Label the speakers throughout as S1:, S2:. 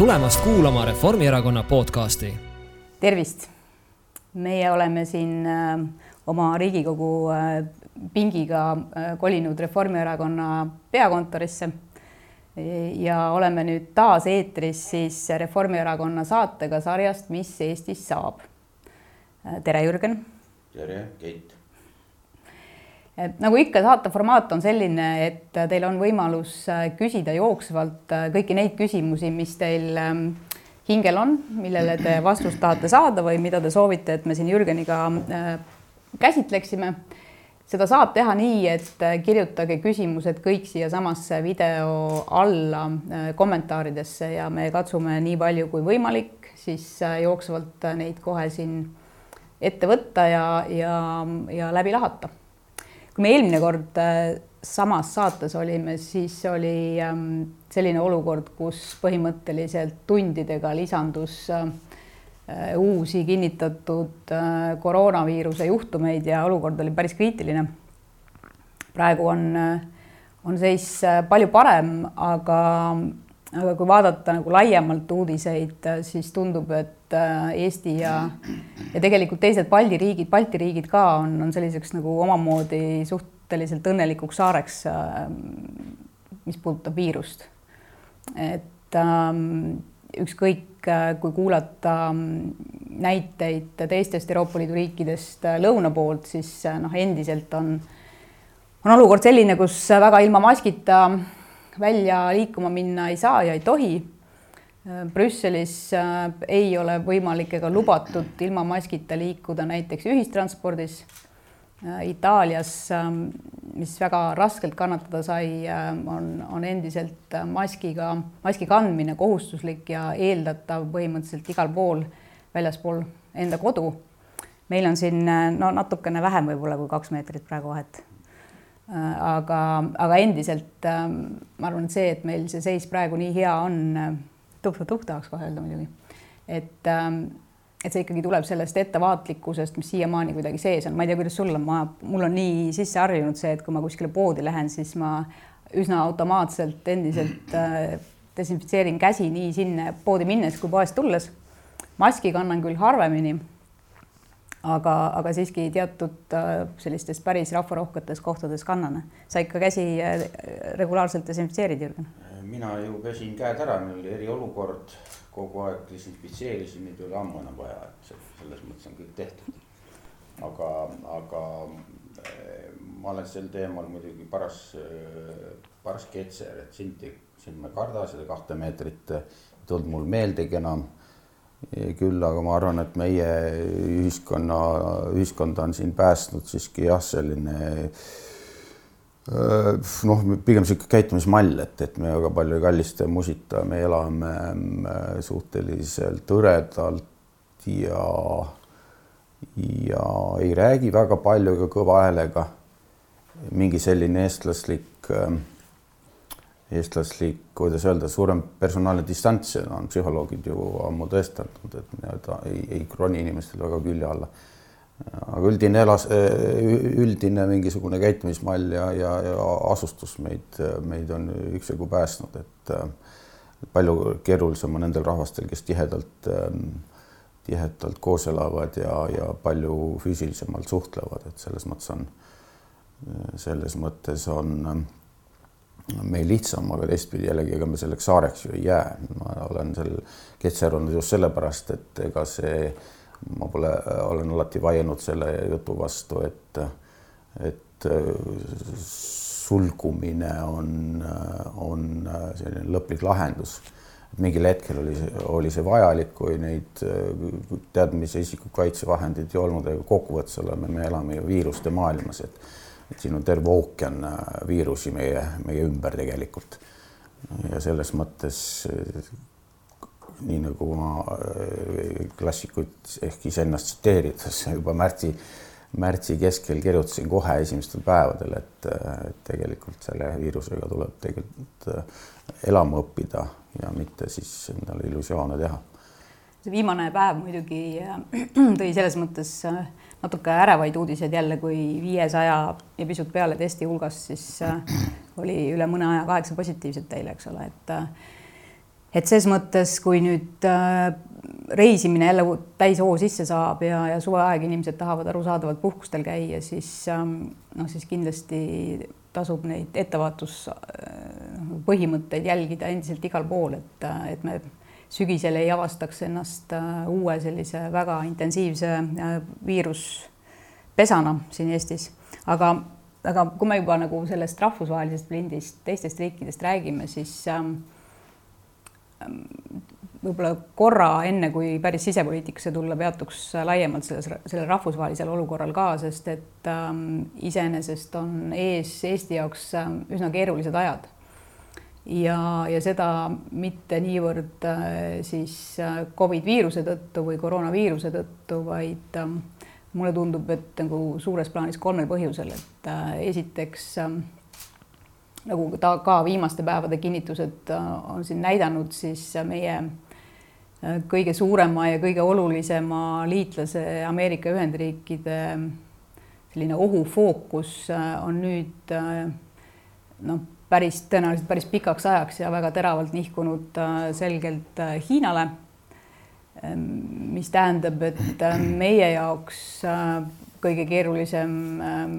S1: tulemast kuulama Reformierakonna podcasti.
S2: tervist! meie oleme siin äh, oma Riigikogu äh, pingiga äh, kolinud Reformierakonna peakontorisse ja oleme nüüd taas eetris siis Reformierakonna saatega sarjast Mis Eestis saab. tere, Jürgen.
S3: tere, Keit.
S2: Nagu ikka, saate formaat on selline, et teil on võimalus küsida jooksvalt kõiki neid küsimusi, mis teil ähm, hingel on, millele te vastust tahate saada või mida te soovite, et me siin Jürgeniga äh, käsitleksime seda saab teha nii, et äh, kirjutage küsimused kõik siiasamasse video alla äh, kommentaaridesse ja me katsume nii palju kui võimalik siis äh, jooksvalt neid kohe siin ette võtta ja, ja, ja läbi lahata. Kui me eelmine kord samas saates olime, siis oli ähm, selline olukord, kus põhimõtteliselt tundidega lisandus äh, Äh, uusi kinnitatud äh, koroonaviiruse juhtumeid ja olukord oli päris kriitiline. praegu on, äh, on seis palju parem, aga, aga kui vaadata nagu laiemalt uudiseid, siis tundub, et Eesti ja, ja tegelikult teised Balti riigid, Balti riigid ka on, on selliseks nagu omamoodi suhteliselt õnnelikuks saareks, mis puudutab viirust. et ähm, ükskõik, äh, kui kuulata näiteid teistest Euroopa Liidu riikidest äh, lõuna poolt, siis äh, noh, endiselt on, on olukord selline, kus väga ilma maskita välja liikuma minna ei saa ja ei tohi. Brüsselis ei ole võimalik ega lubatud ilma maskita liikuda näiteks ühistranspordis Äh, Itaalias, ähm, mis väga raskelt kannatada sai, äh, on, on endiselt äh, maskiga, maski kandmine kohustuslik ja eeldatav põhimõtteliselt igal pool väljaspool enda kodu. meil on siin no natukene vähem võib-olla kui kaks meetrit praegu vahet. Aga, aga endiselt ähm, ma arvan, et see, et meil see seis praegu nii hea on, tuhk-tuhk tahaks kohe öelda muidugi, et ähm, et see ikkagi tuleb sellest ettevaatlikkusest, mis siiamaani kuidagi sees on, ma ei tea, kuidas sul on, ma, mul on nii sisse harjunud see, et kui ma kuskile poodi lähen, siis ma üsna automaatselt endiselt äh, desinfitseerin käsi nii sinna poodi minnes kui poest tulles. maski kannan küll harvemini. Aga, aga siiski teatud äh, sellistes päris rahvarohketes kohtades kannan. sa ikka käsi äh, regulaarselt desinfitseerid, Jürgen?
S3: mina ju pesin käed ära, meil oli eriolukord kogu aeg desinfitseerisin, neid ei ole ammu enam vaja, et selles mõttes on kõik tehtud. aga, aga eh, ma olen sel teemal muidugi paras, paras ketser, et sind, sind ma ei karda, seda kahte meetrit ei tulnud mul meeldegi enam. Küll aga ma arvan, et meie ühiskonna, ühiskonda on siin päästnud siiski jah, selline noh, pigem sihuke käitumismall, et, et me väga palju ei kallista ja musita, me elame äh, suhteliselt hõredalt ja, ja ei räägi väga palju ega kõva häälega. mingi selline eestlaslik, äh, eestlaslik, kuidas öelda, suurem personaalne distants on psühholoogid ju ammu tõestanud, et nii-öelda ei, ei kroni inimestel väga külje alla. Aga üldine elas, üldine mingisugune käitumismall ja, ja, ja asustus meid, meid on üksjagu päästnud, et palju keerulisem on nendel rahvastel, kes tihedalt, tihedalt koos elavad ja, ja palju füüsilisemalt suhtlevad, et selles mõttes on, selles mõttes on meil lihtsam, aga teistpidi jällegi, ega me selleks saareks ju ei jää. ma olen seal ketserunud just sellepärast, et ega see ma pole, olen alati vaielnud selle jutu vastu, et, et sulgumine on, on selline lõplik lahendus. mingil hetkel oli, oli see vajalik, kui neid teadmisi isikukaitsevahendeid ei olnud, aga kokkuvõttes oleme, me elame ju viiruste maailmas, et et siin on terve ookean viirusi meie, meie ümber tegelikult. ja selles mõttes nii nagu ma äh, klassikuid ehk iseennast tsiteerides juba märtsi, märtsi keskel kirjutasin kohe esimestel päevadel, et, tegelikult selle viirusega tuleb tegelikult äh, elama õppida ja mitte siis endale illusioone teha.
S2: see viimane päev muidugi äh, tõi selles mõttes natuke ärevaid uudiseid jälle, kui viiesaja ja pisut peale testi hulgas siis oli üle mõne aja kaheksa positiivset teile, eks ole, et et ses mõttes, kui nüüd äh, reisimine jälle täishoo sisse saab ja, ja suveaeg inimesed tahavad arusaadavalt puhkustel käia, siis ähm, noh, siis kindlasti tasub neid ettevaatuspõhimõtteid äh, jälgida endiselt igal pool, et, et me sügisel ei avastaks ennast äh, uue sellise väga intensiivse viiruspesana siin Eestis, aga aga kui me juba nagu sellest rahvusvahelisest plindist teistest riikidest räägime, siis ähm, ähm, võib-olla korra enne, kui päris sisepoliitikasse tulla, peatuks laiemalt selles, sellel rahvusvahelisel olukorral ka, sest et ähm, iseenesest on ees Eesti jaoks ähm, üsna keerulised ajad. Ja, ja seda mitte niivõrd äh, siis äh, Covid viiruse tõttu või koroonaviiruse tõttu, vaid ähm, mulle tundub, et nagu suures plaanis kolmel põhjusel, et äh, esiteks äh, nagu ta ka viimaste päevade kinnitused on siin näidanud, siis meie kõige suurema ja kõige olulisema liitlase Ameerika Ühendriikide selline ohufookus on nüüd noh, päris tõenäoliselt päris pikaks ajaks ja väga teravalt nihkunud selgelt Hiinale Ehm, mis tähendab, et ehm, meie jaoks äh, kõige keerulisem ehm,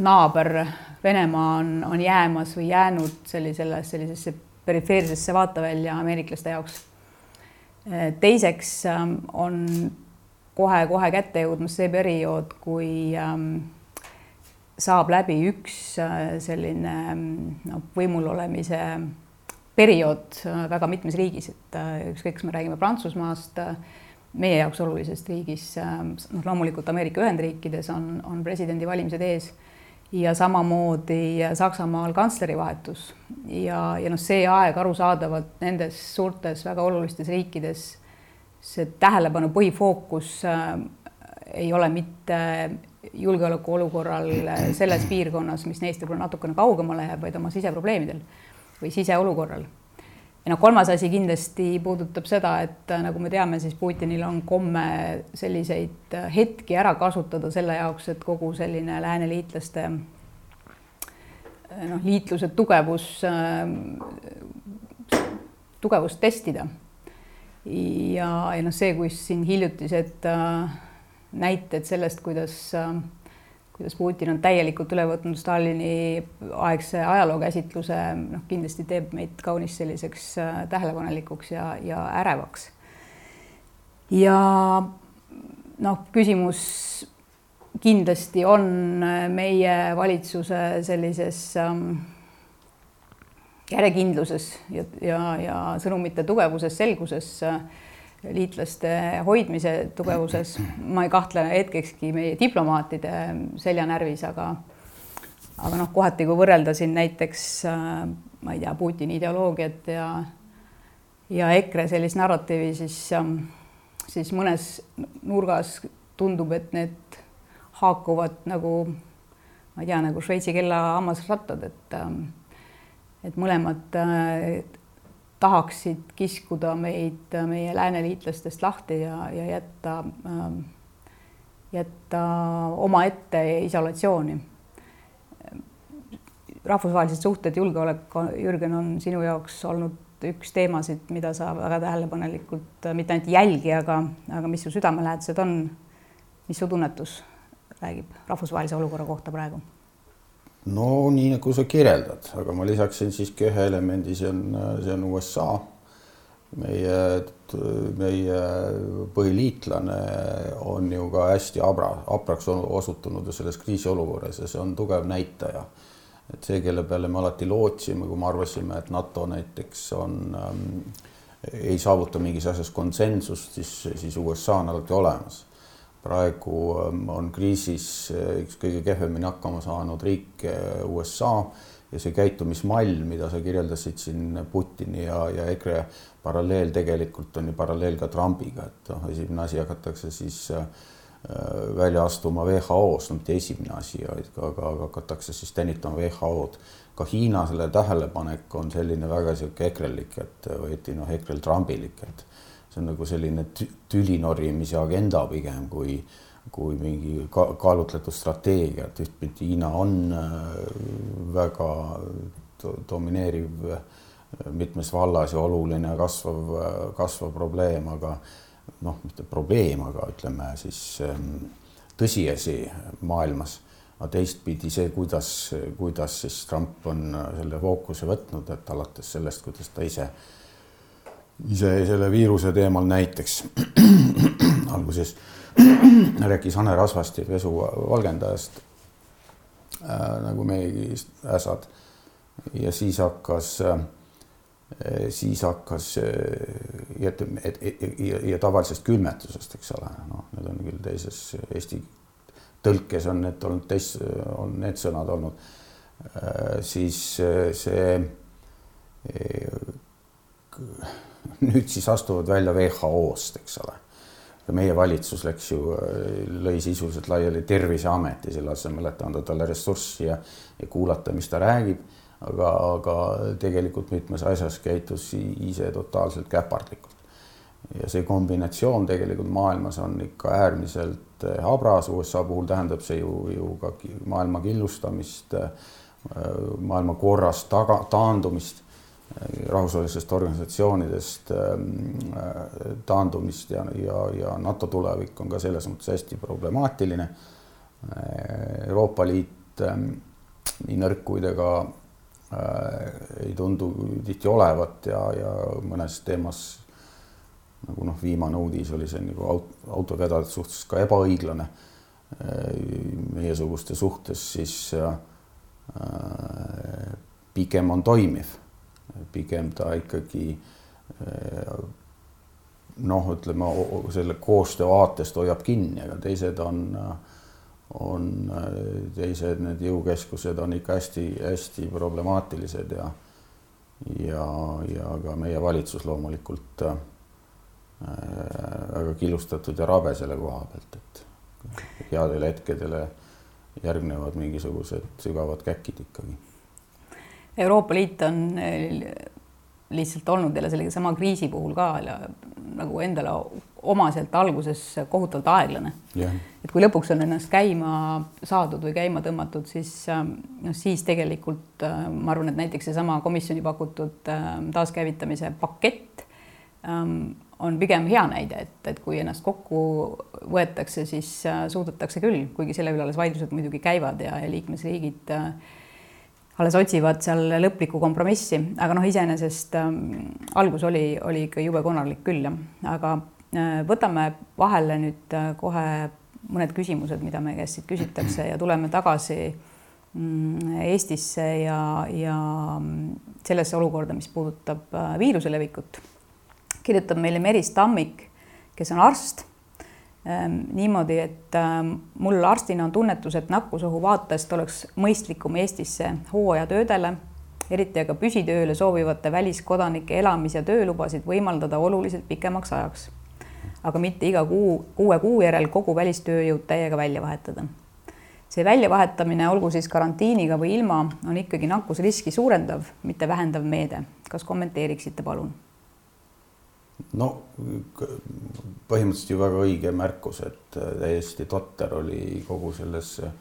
S2: naaber Venemaa on, on jäämas või jäänud sellisele, sellisesse perifeersesse vaatevälja ameeriklaste jaoks. teiseks on kohe-kohe kätte jõudmas see periood, kui saab läbi üks äh, selline noh, võimul olemise periood äh, väga mitmes riigis, et äh, ükskõik, kas me räägime Prantsusmaast, meie jaoks olulisest riigis, noh, loomulikult Ameerika Ühendriikides on, on presidendivalimised ees ja samamoodi Saksamaal kantsleri vahetus. Ja, ja noh, see aeg arusaadavalt nendes suurtes väga olulistes riikides, see tähelepanu põhifookus äh, ei ole mitte julgeolekuolukorral selles piirkonnas, mis neist võib-olla natukene kaugemale jääb, vaid oma siseprobleemidel või siseolukorral. ja noh, kolmas asi kindlasti puudutab seda, et äh, nagu me teame, siis Putinil on komme selliseid äh, hetki ära kasutada selle jaoks, et kogu selline lääneliitlaste äh, noh, liitluse tugevus, tugevust testida. ja, ja noh, see, kus siin hiljutised näited sellest, kuidas kuidas Putin on täielikult üle võtnud Stalini aegse ajalookäsitluse, noh, kindlasti teeb meid kaunis selliseks äh, tähelepanelikuks ja, ja ärevaks. ja noh, küsimus kindlasti on äh, meie valitsuse sellises ähm, järjekindluses ja, ja, ja sõnumite tugevuses, selguses äh, liitlaste hoidmise tugevuses. ma ei kahtle hetkekski meie diplomaatide seljanärvis, aga aga noh, kohati kui võrrelda siin näiteks ma ei tea, Putini ideoloogiat ja ja EKRE sellist narratiivi, siis siis mõnes nurgas tundub, et need haakuvad nagu ma ei tea, nagu Šveitsi kella hammasrattad, et et mõlemad tahaksid kiskuda meid meie lääneliitlastest lahti ja, ja jätta äh,, jätta omaette isolatsiooni. rahvusvahelised suhted, julgeolek, Jürgen, on sinu jaoks olnud üks teemasid, mida sa väga tähelepanelikult mitte ainult jälgi, aga, aga mis su südamelähedased on. mis su tunnetus räägib rahvusvahelise olukorra kohta praegu?
S3: No nii nagu sa kirjeldad, aga ma lisaksin siiski ühe elemendi, see on, see on USA. meie, meie põhiliitlane on ju ka hästi abra, hapraks osutunud selles kriisiolukorras ja see on tugev näitaja. et see, kelle peale me alati lootsime, kui me arvasime, et NATO näiteks on ähm,, ei saavuta mingis asjas konsensust, siis, siis USA on alati olemas praegu ähm, on kriisis äh, üks kõige kehvemini hakkama saanud riik äh, USA ja see käitumismall, mida sa kirjeldasid siin Putini ja, ja EKRE paralleel tegelikult on ju paralleel ka Trumpiga, et noh, esimene asi hakatakse siis äh, välja astuma WHO-st, no mitte esimene asi, ka hakatakse siis tänitama WHO-d. ka Hiina selle tähelepanek on selline väga sihuke ekrelik, et või õieti noh, ekrel Trumpilik, et see on nagu selline tüli norimise agenda pigem kui, kui mingi ka, kaalutletud strateegia, et ühtpidi Hiina on äh, väga domineeriv mitmes vallas ja oluline kasvav, kasvav probleem, aga noh, mitte probleem, aga ütleme siis ähm, tõsiasi maailmas. aga teistpidi see, kuidas, kuidas siis Trump on selle fookuse võtnud, et alates sellest, kuidas ta ise, ise selle viiruse teemal näiteks alguses rääkis Hane Rasvasti pesu valgendajast äh, nagu meiegi äsad. Ja siis hakkas äh, siis hakkas ja, et, ja, ja tavalisest külmetusest, eks ole, noh, need on küll teises eesti tõlkes on need olnud teis-, on need sõnad olnud, siis see nüüd siis astuvad välja WHO-st, eks ole. meie valitsus läks ju, lõi sisuliselt laiali Terviseameti selle asemel, et anda talle ressurssi ja, ja kuulata, mis ta räägib aga, aga tegelikult mitmes asjas käitus ise totaalselt käpardlikult. ja see kombinatsioon tegelikult maailmas on ikka äärmiselt eh, habras, USA puhul tähendab see ju, ju ka maailma killustamist, eh, maailma korrast taga, taandumist, rahvusvahelisest organisatsioonidest taandumist ja, ja, ja NATO tulevik on ka selles mõttes hästi problemaatiline. Euroopa Liit nii nõrk kui ta ka Äh, ei tundu tihti olevat ja, ja mõnes teemas nagu noh, viimane uudis oli see nagu aut, autovedajate suhtes ka ebaõiglane äh, meiesuguste suhtes, siis äh, pigem on toimiv, pigem ta ikkagi äh, noh, ütleme selle koostöö vaatest hoiab kinni, aga teised on on teised need jõukeskused on ikka hästi-hästi problemaatilised ja ja, ja ka meie valitsus loomulikult äh, väga killustatud ja rabe selle koha pealt, et headele hetkedele järgnevad mingisugused sügavad käkid ikkagi.
S2: Euroopa Liit on äh, lihtsalt olnud jälle selle sama kriisi puhul ka nagu endale omaselt alguses kohutavalt aeglane.
S3: Yeah..
S2: et kui lõpuks on ennast käima saadud või käima tõmmatud, siis ähm, noh, siis tegelikult äh, ma arvan, et näiteks seesama komisjoni pakutud taaskäivitamise pakett ähm, on pigem hea näide, et, et kui ennast kokku võetakse, siis suudetakse küll, kuigi selle üle alles vaidlused muidugi käivad ja, ja liikmesriigid äh, alles otsivad seal lõplikku kompromissi, aga noh, iseenesest ähm, algus oli, oli ikka jube konarlik küll, jah, aga äh, võtame vahele nüüd äh, kohe mõned küsimused, mida meie käest siit küsitakse ja tuleme tagasi mm, Eestisse ja, ja mm, sellesse olukorda, mis puudutab äh, viiruse levikut. kirjutab meile Meris Tammik, kes on arst niimoodi, et ehm, mul arstina on tunnetus, et nakkusohu vaatest oleks mõistlikum Eestisse hooajatöödele, eriti aga püsitööle soovivate väliskodanike elamis- ja töölubasid võimaldada oluliselt pikemaks ajaks. aga mitte iga kuu, kuue kuu järel kogu välistööjõud täiega välja vahetada. see väljavahetamine, olgu siis karantiiniga või ilma, on ikkagi nakkusriski suurendav, mitte vähendav meede. kas kommenteeriksite, palun?
S3: No põhimõtteliselt ju väga õige märkus, et äh, täiesti totter oli kogu selles äh,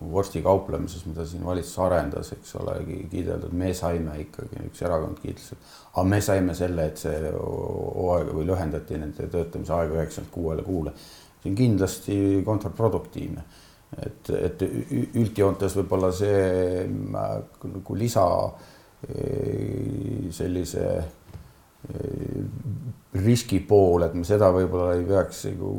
S3: vorstikauplemises, mida siin valitsus arendas, eks ole, kiideldud, me saime ikkagi, üks erakond kiitles, et aga me saime selle, et see hooaeg või lühendati nende töötamise aega üheksakümmend kuuele kuule. see on kindlasti kontraproduktiivne, et, et üldjoontes võib-olla see nagu lisa sellise riski pool, et me seda võib-olla ei peaks nagu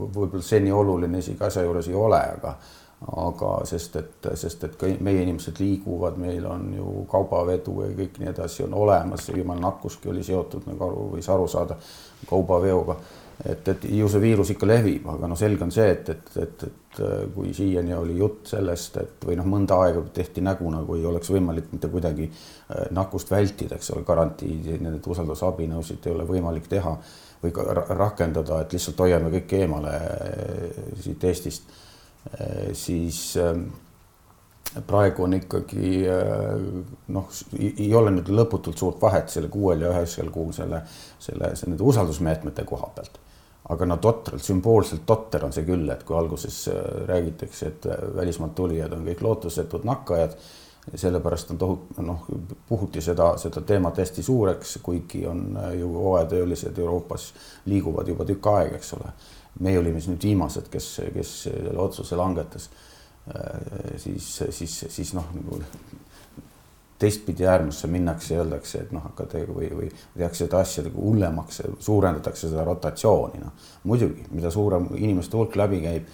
S3: võib-olla see nii oluline isegi asja juures ei ole, aga aga sest et, sest et ka meie inimesed liiguvad, meil on ju kaubavedu ja kõik nii edasi on olemas, viimane nakkuski oli seotud nagu aru, võis aru saada kaubaveoga et, et ju see viirus ikka levib, aga noh, selge on see, et, et, et, et kui siiani oli jutt sellest, et või noh, mõnda aega tehti nägu, nagu ei oleks võimalik mitte kuidagi äh, nakkust vältida, eks ole, garantiid, need usaldusabinõusid ei ole võimalik teha või ka rakendada, et lihtsalt hoiame kõik eemale äh, siit Eestist, äh, siis praegu on ikkagi noh, ei ole nüüd lõputult suurt vahet selle kuuel ja üheksal kuul selle, selle, selle nende usaldusmeetmete koha pealt aga no totralt, sümboolselt totter on see küll, et kui alguses äh, räägitakse, et äh, välismaalt tulijad on kõik lootusetud nakkajad, sellepärast on tohut-, noh, puhuti seda, seda teemat hästi suureks, kuigi on ju hooajatöölised Euroopas liiguvad juba tükk aega, eks ole. meie olime siis nüüd viimased, kes, kes selle otsuse langetas. siis, siis, siis noh, nagu teistpidi äärmusse minnakse ja öeldakse, et noh, hakata või, või tehakse seda asja nagu hullemaks, suurendatakse seda rotatsiooni, noh. muidugi, mida suurem inimeste hulk läbi käib,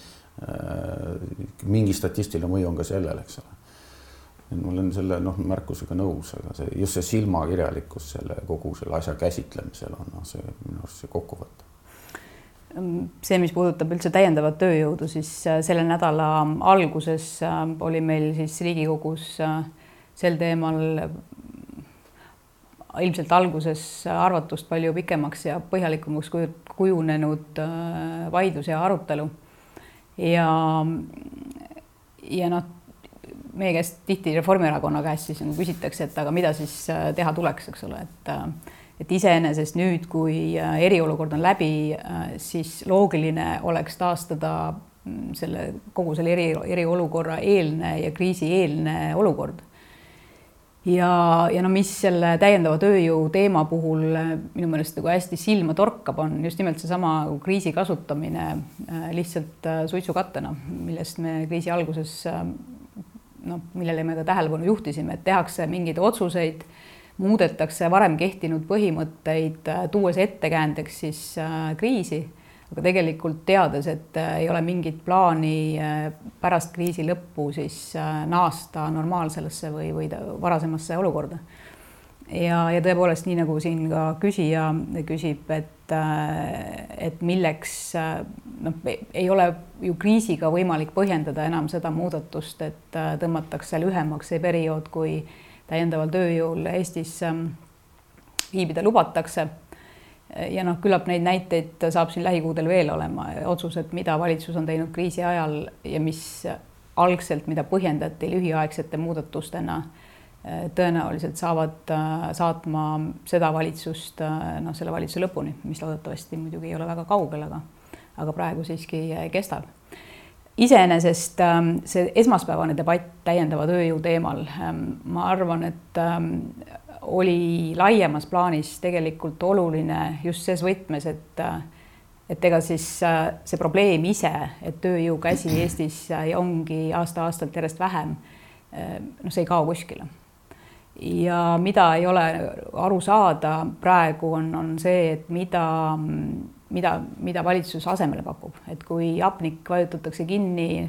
S3: mingi statistiline mõju on ka sellel, eks ole et ma olen selle noh, märkusega nõus, aga see just see silmakirjalikkus selle kogu selle asja käsitlemisel on noh, see minu arust see kokkuvõte.
S2: see, mis puudutab üldse täiendavat tööjõudu, siis äh, selle nädala alguses äh, oli meil siis Riigikogus äh, sel teemal ilmselt alguses arvatust palju pikemaks ja põhjalikumaks kujunenud vaidlus ja arutelu. ja, ja noh, meie käest tihti Reformierakonna käest siis nagu küsitakse, et aga mida siis äh, teha tuleks, eks ole, et äh, et iseenesest nüüd, kui äh, eriolukord on läbi, siis loogiline oleks taastada mm, selle kogu selle eri, eriolukorra eelne ja kriisieelne olukord. Ja, ja no mis selle täiendava tööjõu teema puhul minu meelest nagu hästi silma torkab, on just nimelt seesama kriisi kasutamine lihtsalt suitsukattena, millest me kriisi alguses noh, millele me ka tähelepanu juhtisime, et tehakse mingeid otsuseid, muudetakse varem kehtinud põhimõtteid, äh, tuues ettekäändeks siis äh, kriisi, aga tegelikult teades, et äh, ei ole mingit plaani pärast kriisi lõppu siis naasta normaalsesse või, või varasemasse olukorda ja, ja tõepoolest, nii nagu siin ka küsija küsib, et, et milleks noh, ei ole ju kriisiga võimalik põhjendada enam seda muudatust, et tõmmatakse lühemaks see periood, kui täiendaval tööjõul Eestis ähm, viibida lubatakse. Ja noh, küllap neid näiteid saab siin lähikuudel veel olema, otsused, mida valitsus on teinud kriisi ajal ja mis algselt, mida põhjendati lühiaegsete muudatustena tõenäoliselt saavad äh, saatma seda valitsust, äh, noh, selle valitsuse lõpuni, mis loodetavasti muidugi ei ole väga kaugel, aga, aga praegu siiski kestab. iseenesest ähm, see esmaspäevane debatt täiendava tööjõu teemal, ähm, ma arvan, et ähm, oli laiemas plaanis tegelikult oluline just ses võtmes, et et ega siis see probleem ise, et tööjõukäsi Eestis ongi aasta-aastalt järjest vähem, noh, see ei kao kuskile. Ja mida ei ole aru saada praegu on, on see, et mida, mida, mida valitsus asemele pakub, et kui hapnik vajutatakse kinni,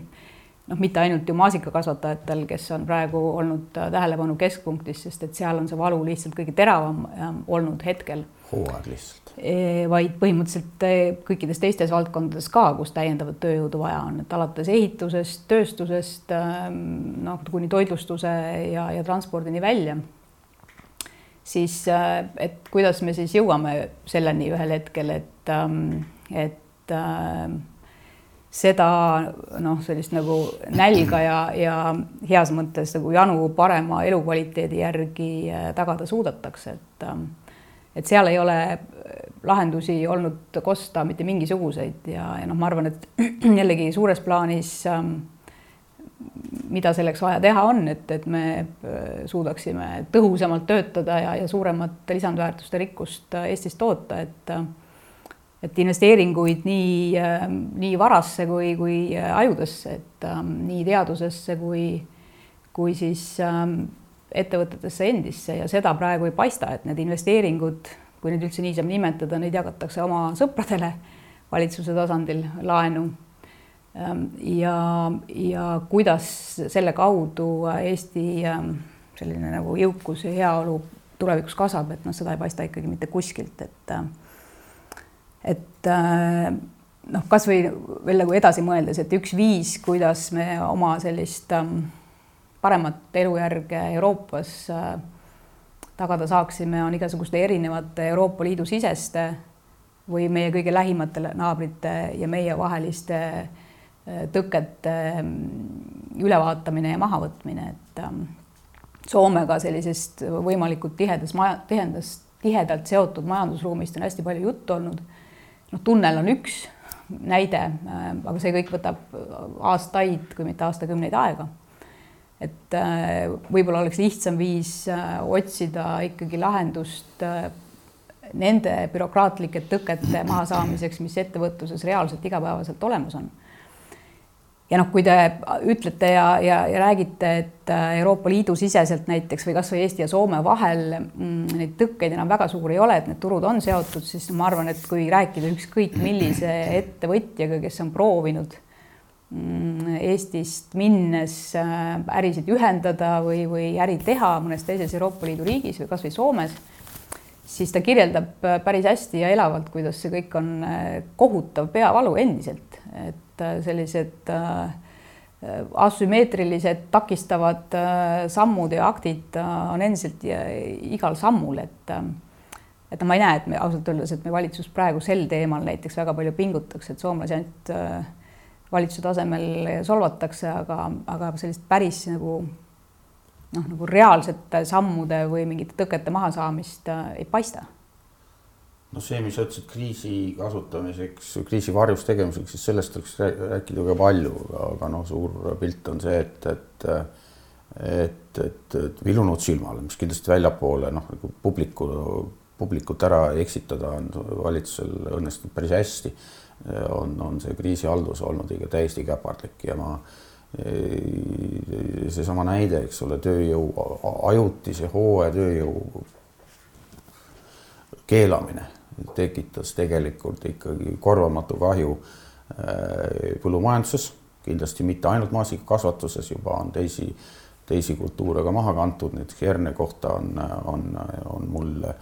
S2: noh, mitte ainult ju maasikakasvatajatel, kes on praegu olnud tähelepanu keskpunktis, sest et seal on see valu lihtsalt kõige teravam olnud hetkel.
S3: hooaeg lihtsalt
S2: Eh, vaid põhimõtteliselt eh, kõikides teistes valdkondades ka, kus täiendavat tööjõudu vaja on, et alates ehitusest, tööstusest, ehm, noh, kuni toitlustuse ja, ja transpordini välja. siis, et kuidas me siis jõuame selleni ühel hetkel, et, ehm, et seda noh, sellist nagu nälga ja, ja heas mõttes nagu janu parema elukvaliteedi järgi tagada suudetakse, et et seal ei ole äh, lahendusi olnud kosta mitte mingisuguseid ja, ja noh, ma arvan, et jällegi suures plaanis ähm, mida selleks vaja teha on, et, et me äh, suudaksime tõhusamalt töötada ja, ja suuremat lisandväärtuste rikkust äh, Eestis toota, et et investeeringuid nii, nii varasse kui, kui ajudesse, et ähm, nii teadusesse kui, kui siis ähm, ettevõtetesse endisse ja seda praegu ei paista, et need investeeringud, kui neid üldse nii saab nimetada, neid jagatakse oma sõpradele valitsuse tasandil laenu. Ähm, ja, ja kuidas selle kaudu Eesti ähm, selline nagu jõukus ja heaolu tulevikus kasvab, et noh, seda ei paista ikkagi mitte kuskilt, et äh, et äh, noh, kasvõi veel nagu edasi mõeldes, et üks viis, kuidas me oma sellist ähm, paremat elujärge Euroopas äh, tagada saaksime, on igasuguste erinevate Euroopa Liidu siseste või meie kõige lähimate naabrite ja meie vaheliste äh, tõkete mm, ülevaatamine ja mahavõtmine, et ähm, Soomega sellisest võimalikult tihedas maja, tihendast, tihedalt seotud majandusruumist on hästi palju juttu olnud. Noh, tunnel on üks näide, äh, aga see kõik võtab aastaid, kui mitte aastakümneid aega et võib-olla oleks lihtsam viis otsida ikkagi lahendust nende bürokraatlike tõkete mahasaamiseks, mis ettevõtluses reaalselt igapäevaselt olemas on. Ja noh, kui te ütlete ja, ja, ja räägite, et Euroopa Liidu siseselt näiteks või kasvõi Eesti ja Soome vahel mm, neid tõkkeid enam väga suuri ei ole, et need turud on seotud, siis ma arvan, et kui rääkida ükskõik millise ettevõtjaga, kes on proovinud mm, Eestist minnes äh, ärisid ühendada või, või äri teha mõnes teises Euroopa Liidu riigis või kasvõi Soomes siis ta kirjeldab äh, päris hästi ja elavalt, kuidas see kõik on äh, kohutav peavalu endiselt, et äh, sellised asümmeetrilised takistavad sammud ja aktid on endiselt igal sammul, et et ma ei näe, et me ausalt öeldes, et me valitsus praegu sel teemal näiteks väga palju pingutaks, et soomlasi ainult valitsuse tasemel solvatakse, aga, aga sellist päris nagu noh, nagu reaalsete sammude või mingite tõkete mahasaamist äh, ei paista.
S3: No see, mis sa ütlesid kriisi kasutamiseks, kriisi varjus tegemiseks, siis sellest võiks rääkida ka palju, aga noh, suur pilt on see, et, et et, et, et vilunud silmale, mis kindlasti väljapoole noh, nagu publiku, publikut ära eksitada on valitsusel õnnestunud päris hästi. on, on see kriisihaldus olnud ikka täiesti käpardlik ja ma seesama näide, eks ole, tööjõu, ajutise hooajatööjõu keelamine tekitas tegelikult ikkagi korvamatu kahju äh, põllumajanduses, kindlasti mitte ainult maasikakasvatuses, juba on teisi, teisi kultuure ka maha kantud, näiteks herne kohta on, on, on mul äh,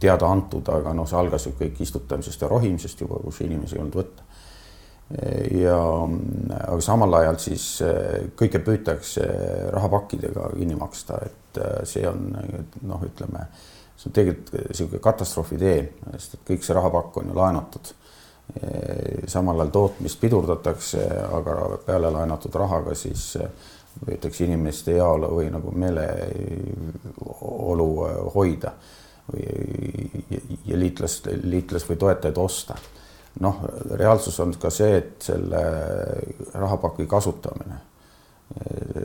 S3: teada antud, aga noh, see algas ju kõik istutamisest ja rohimisest juba, kus inimesi ei olnud võtta. Ja aga samal ajal siis eh, kõike püütakse rahapakkidega kinni maksta, et see on noh, ütleme, see on tegelikult niisugune katastroofi tee, sest et kõik see rahapakk on ju laenatud. Eh, samal ajal tootmist pidurdatakse, aga peale laenatud rahaga siis püütakse inimeste heaolu või nagu meeleolu hoida või ja liitlast, liitlas või toetajaid osta noh, reaalsus on ka see, et selle rahapaki kasutamine,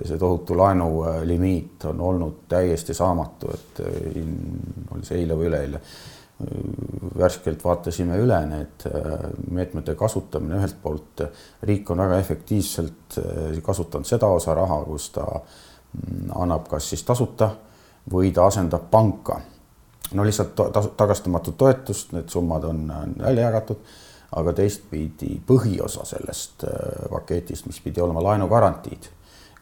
S3: see tohutu laenulimiit on olnud täiesti saamatu, et oli see eile või üleeile, värskelt vaatasime üle need meetmete kasutamine, ühelt poolt riik on väga efektiivselt kasutanud seda osa raha, kus ta annab kas siis tasuta või ta asendab panka. no lihtsalt tagastamatut toetust, need summad on välja jagatud aga teistpidi põhiosa sellest paketist, mis pidi olema laenugarantiid,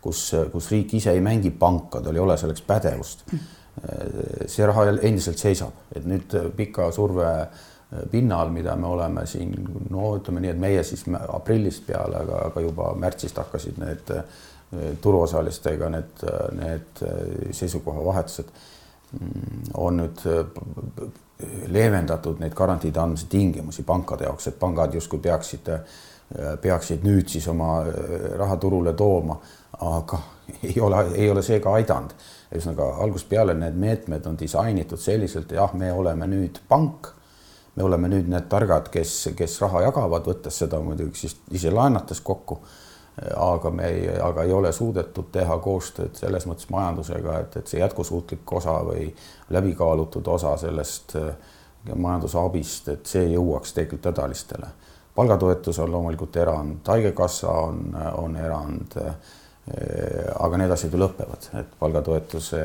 S3: kus, kus riik ise ei mängi panka, tal ei ole selleks pädevust. Äh, see raha endiselt seisab, et nüüd pika surve äh, pinnal, mida me oleme siin, no ütleme nii, et meie siis aprillist peale, aga, aga juba märtsist hakkasid need turuosalistega need, need seisukohavahetused mm, on nüüd leevendatud neid garantiide andmise tingimusi pankade jaoks, et pangad justkui peaksid, peaksid nüüd siis oma äh, raha turule tooma, aga ei ole, ei ole see ka aidanud. ühesõnaga algusest peale need meetmed on disainitud selliselt, jah, me oleme nüüd pank, me oleme nüüd need targad, kes, kes raha jagavad, võttes seda muidugi siis ise laenates kokku aga me ei, aga ei ole suudetud teha koostööd selles mõttes majandusega, et, et see jätkusuutlik osa või läbikaalutud osa sellest äh, majanduse abist, et see jõuaks tegelikult hädalistele. Palgatoetus on loomulikult erand, Haigekassa on, on erand. Äh, aga need asjad ju lõpevad, et palgatoetuse,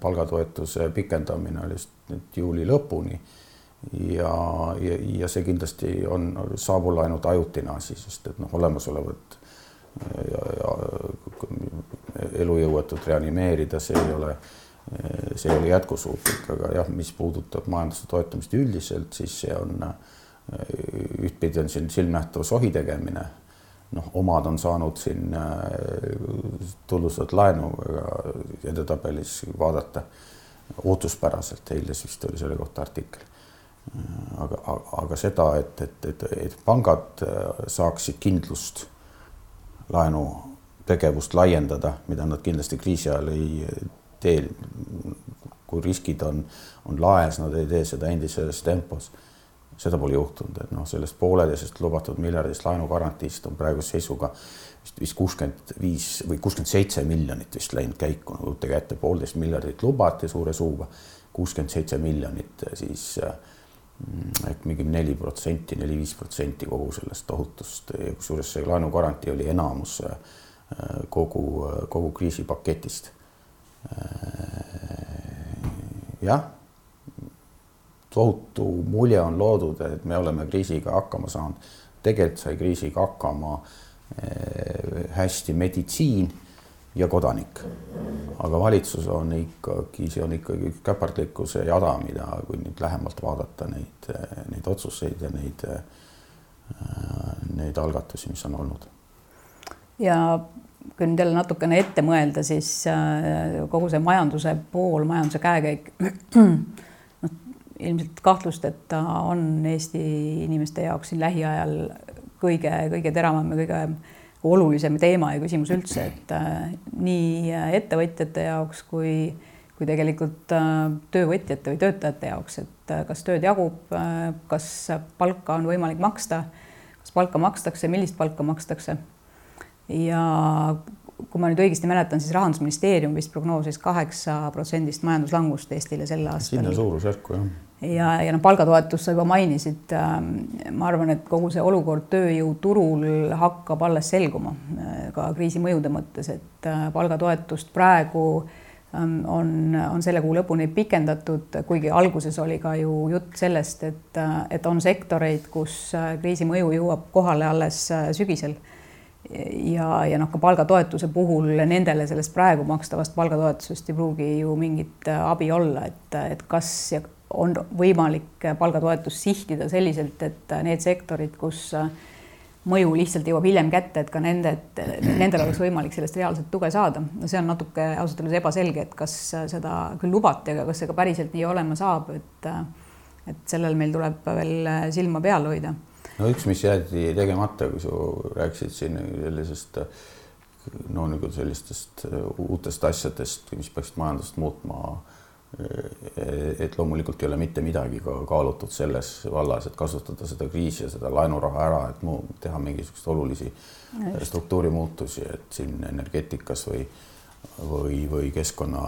S3: palgatoetuse pikendamine oli nüüd juuli lõpuni ja, ja, ja see kindlasti on, saab olla ainult ajutine asi, sest et noh, olemasolevat ja, ja elujõuetut reanimeerida, see ei ole, see ei ole jätkusuutlik, aga jah, mis puudutab majanduse toetamist üldiselt, siis see on ühtpidi on siin silmnähtav sohi tegemine. noh, omad on saanud siin tulusat laenu edetabelis vaadata ootuspäraselt, eile vist oli selle kohta artikkel aga, aga seda, et, et, et, et pangad äh, saaksid kindlust laenutegevust laiendada, mida nad kindlasti kriisi ajal ei tee. kui riskid on, on laes, nad ei tee seda endises tempos. Seda pole juhtunud, et noh, sellest pooleteisest lubatud miljardist laenugarantiist on praeguse seisuga vist vist kuuskümmend viis või kuuskümmend seitse miljonit vist läinud käiku. Nagu uute kätte, poolteist miljardit lubati suure suuga, kuuskümmend seitse miljonit siis mm, ehk mingi neli protsenti, neli-viis protsenti kogu sellest tohutust, kusjuures see laenugarantii oli enamus äh, kogu, kogu kriisipaketist. Äh, jah tohutu mulje on loodud, et me oleme kriisiga hakkama saanud. tegelikult sai kriisiga hakkama eh, hästi meditsiin ja kodanik. aga valitsus on ikkagi, see on ikkagi üks käpardlikkuse jada, mida, kui nüüd lähemalt vaadata neid, neid otsuseid ja neid, neid algatusi, mis on olnud.
S2: ja kui nüüd jälle natukene ette mõelda, siis kogu see majanduse pool, majanduse käekäik ilmselt kahtlusteta on Eesti inimeste jaoks siin lähiajal kõige-kõige teravam ja kõige olulisem teema ja küsimus üldse, et äh, nii ettevõtjate jaoks kui, kui tegelikult äh, töövõtjate või töötajate jaoks, et äh, kas tööd jagub, kas palka on võimalik maksta, kas palka makstakse, millist palka makstakse. ja kui ma nüüd õigesti mäletan, siis Rahandusministeerium vist prognoosis kaheksa protsendist majanduslangust Eestile sel aastal.
S3: sinna suurusjärku jah.
S2: Ja, ja noh, palgatoetust sa juba mainisid. Ähm, ma arvan, et kogu see olukord tööjõuturul hakkab alles selguma äh, ka kriisi mõjude mõttes, et äh, palgatoetust praegu ähm, on, on selle kuu lõpuni pikendatud, kuigi alguses oli ka ju jutt sellest, et, äh, et on sektoreid, kus kriisi mõju jõuab kohale alles sügisel ja, ja noh, ka palgatoetuse puhul nendele sellest praegu makstavast palgatoetusest ei pruugi ju mingit abi olla, et, et kas on võimalik palgatoetust sihtida selliselt, et need sektorid, kus mõju lihtsalt jõuab hiljem kätte, et ka nende, nendel oleks võimalik sellest reaalset tuge saada. no see on natuke ausalt öeldes ebaselge, et kas seda küll lubati, aga kas see ka päriselt nii olema saab, et et sellel meil tuleb veel silma peal hoida
S3: no üks, mis jäeti tegemata, kui sa rääkisid siin sellisest no nagu sellistest uutest asjadest, mis peaksid majandust muutma. Et loomulikult ei ole mitte midagi ka kaalutud selles vallas, et kasutada seda kriisi ja seda laenuraha ära, et mu teha mingisuguseid olulisi struktuurimuutusi, et siin energeetikas või või, või keskkonna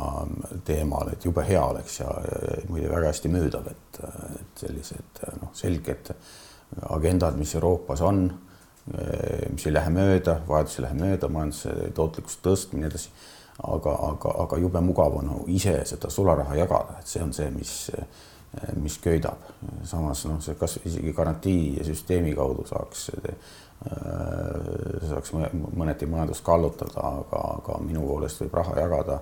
S3: teemal, et jube hea oleks ja, ja muide väga hästi müüdav, et, et sellised noh, selged agendad, mis Euroopas on, mis ei lähe mööda, vajadus ei lähe mööda, majanduse tootlikkuse tõstmine, nii edasi. Aga, aga, aga jube mugav on ise seda sularaha jagada, et see on see, mis, mis köidab. samas noh, see kas isegi garantiisüsteemi kaudu saaks, saaks mõneti majandust kallutada, aga, aga minu poolest võib raha jagada,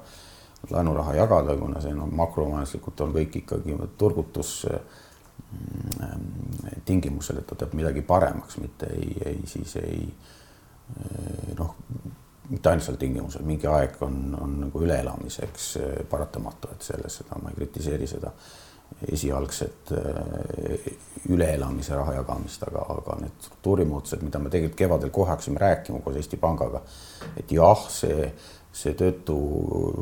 S3: laenuraha jagada, kuna see noh, makromajanduslikult on kõik ikkagi turgutus Mm, tingimusel, et ta teeb midagi paremaks, mitte ei, ei siis ei noh, mitte ainult sel tingimusel, mingi aeg on, on nagu üleelamiseks paratamatu, et selles seda ma ei kritiseeri seda esialgset üleelamise raha jagamist, aga, aga need struktuurimuutused, mida me tegelikult kevadel kohe hakkasime rääkima koos Eesti Pangaga, et jah, see, see töötu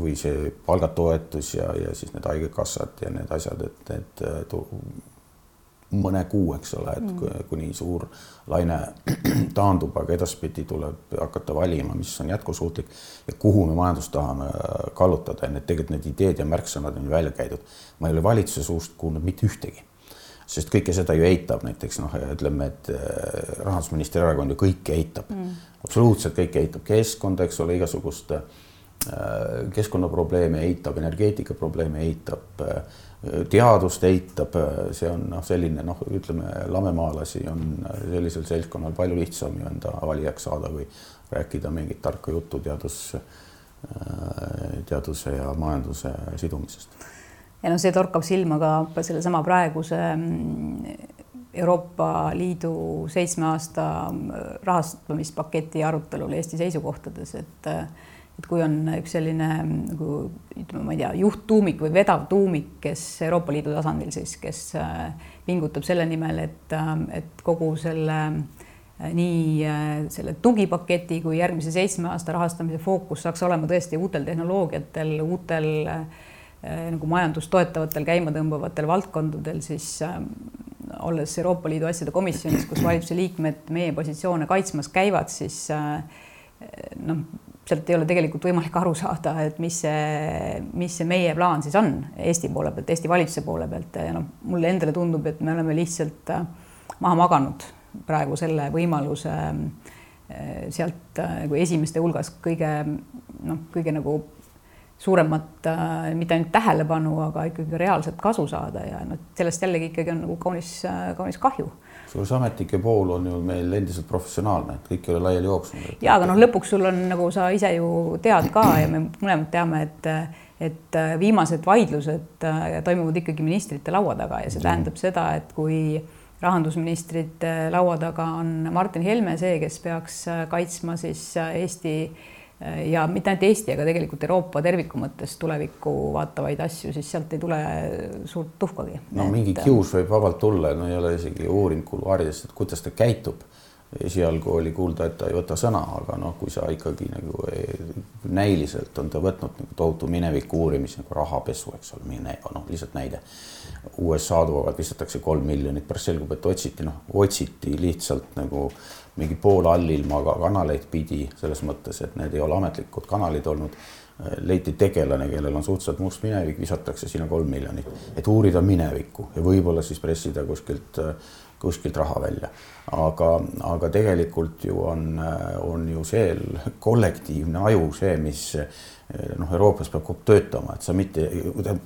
S3: või see palgatoetus ja, ja siis need haigekassad ja need asjad, et, et mõne kuu, eks ole, et mm. kuni suur laine taandub, aga edaspidi tuleb hakata valima, mis on jätkusuutlik ja kuhu me majandust tahame kallutada ja need tegelikult need ideed ja märksõnad on ju välja käidud. ma ei ole valitsuse suust kuulnud mitte ühtegi, sest kõike seda ju eitab näiteks noh, ütleme, et äh, rahandusministri erakond ju kõike eitab mm., absoluutselt kõike eitab, keskkonda, eks ole, igasugust äh, keskkonnaprobleeme eitab, energeetikaprobleeme eitab äh, teadust eitab, see on noh, selline noh, ütleme lamemaalasi on sellisel seltskonnal palju lihtsam enda valijaks saada, kui rääkida mingit tarka juttu teadus, teaduse ja majanduse sidumisest.
S2: ja noh, see torkab silma ka sellesama praeguse mm, Euroopa Liidu seitsme aasta rahastamispaketi arutelul Eesti seisukohtades, et et kui on üks selline nagu ütleme, ma ei tea, juhttuumik või vedav tuumik, kes Euroopa Liidu tasandil siis, kes äh, pingutab selle nimel, et, äh, et kogu selle äh, nii selle tugipaketi kui järgmise seitsme aasta rahastamise fookus saaks olema tõesti uutel tehnoloogiatel, uutel nagu majandust toetavatel, käima tõmbavatel valdkondadel, siis olles Euroopa Liidu asjade komisjonis, kus valitsuse liikmed meie positsioone kaitsmas käivad, siis noh, sealt ei ole tegelikult võimalik aru saada, et mis see, mis see meie plaan siis on Eesti poole pealt, Eesti valitsuse poole pealt. Ja noh, mulle endale tundub, et me oleme lihtsalt maha maganud praegu selle võimaluse sealt nagu esimeste hulgas kõige noh, kõige nagu suuremat äh, mitte ainult tähelepanu, aga ikkagi reaalset kasu saada ja noh, sellest jällegi ikkagi on nagu kaunis, äh, kaunis kahju.
S3: suurus ametnike pool on ju meil endiselt professionaalne, et kõik ei ole laiali jooksnud.
S2: ja aga noh, lõpuks sul on nagu sa ise ju tead ka ja me mõlemad teame, et et äh, viimased vaidlused toimuvad ikkagi ministrite laua taga ja see tähendab seda, et kui rahandusministrite laua taga on Martin Helme see, kes peaks kaitsma siis Eesti ja mitte ainult Eesti, aga tegelikult Euroopa terviku mõttes tulevikku vaatavaid asju, siis sealt ei tule suurt tuhkagi.
S3: no et... mingi kius võib vabalt tulla, no ei ole isegi uurinud kuluaarides, et kuidas ta käitub. esialgu oli kuulda, et ta ei võta sõna, aga noh, kui sa ikkagi nagu näiliselt on ta võtnud nagu tohutu mineviku uurimise nagu rahapesu, eks ole, mine, noh, lihtsalt näide. USA advokaat visatakse kolm miljonit, pärast selgub, et otsiti, noh, otsiti lihtsalt nagu mingi pool allilmaga kanaleid pidi, selles mõttes, et need ei ole ametlikud kanalid olnud. leiti tegelane, kellel on suhteliselt must minevik, visatakse sinna kolm miljonit, et uurida minevikku ja võib-olla siis pressida kuskilt, kuskilt raha välja. aga, aga tegelikult ju on, on ju see kollektiivne aju see, mis noh, Euroopas peab töötama, et sa mitte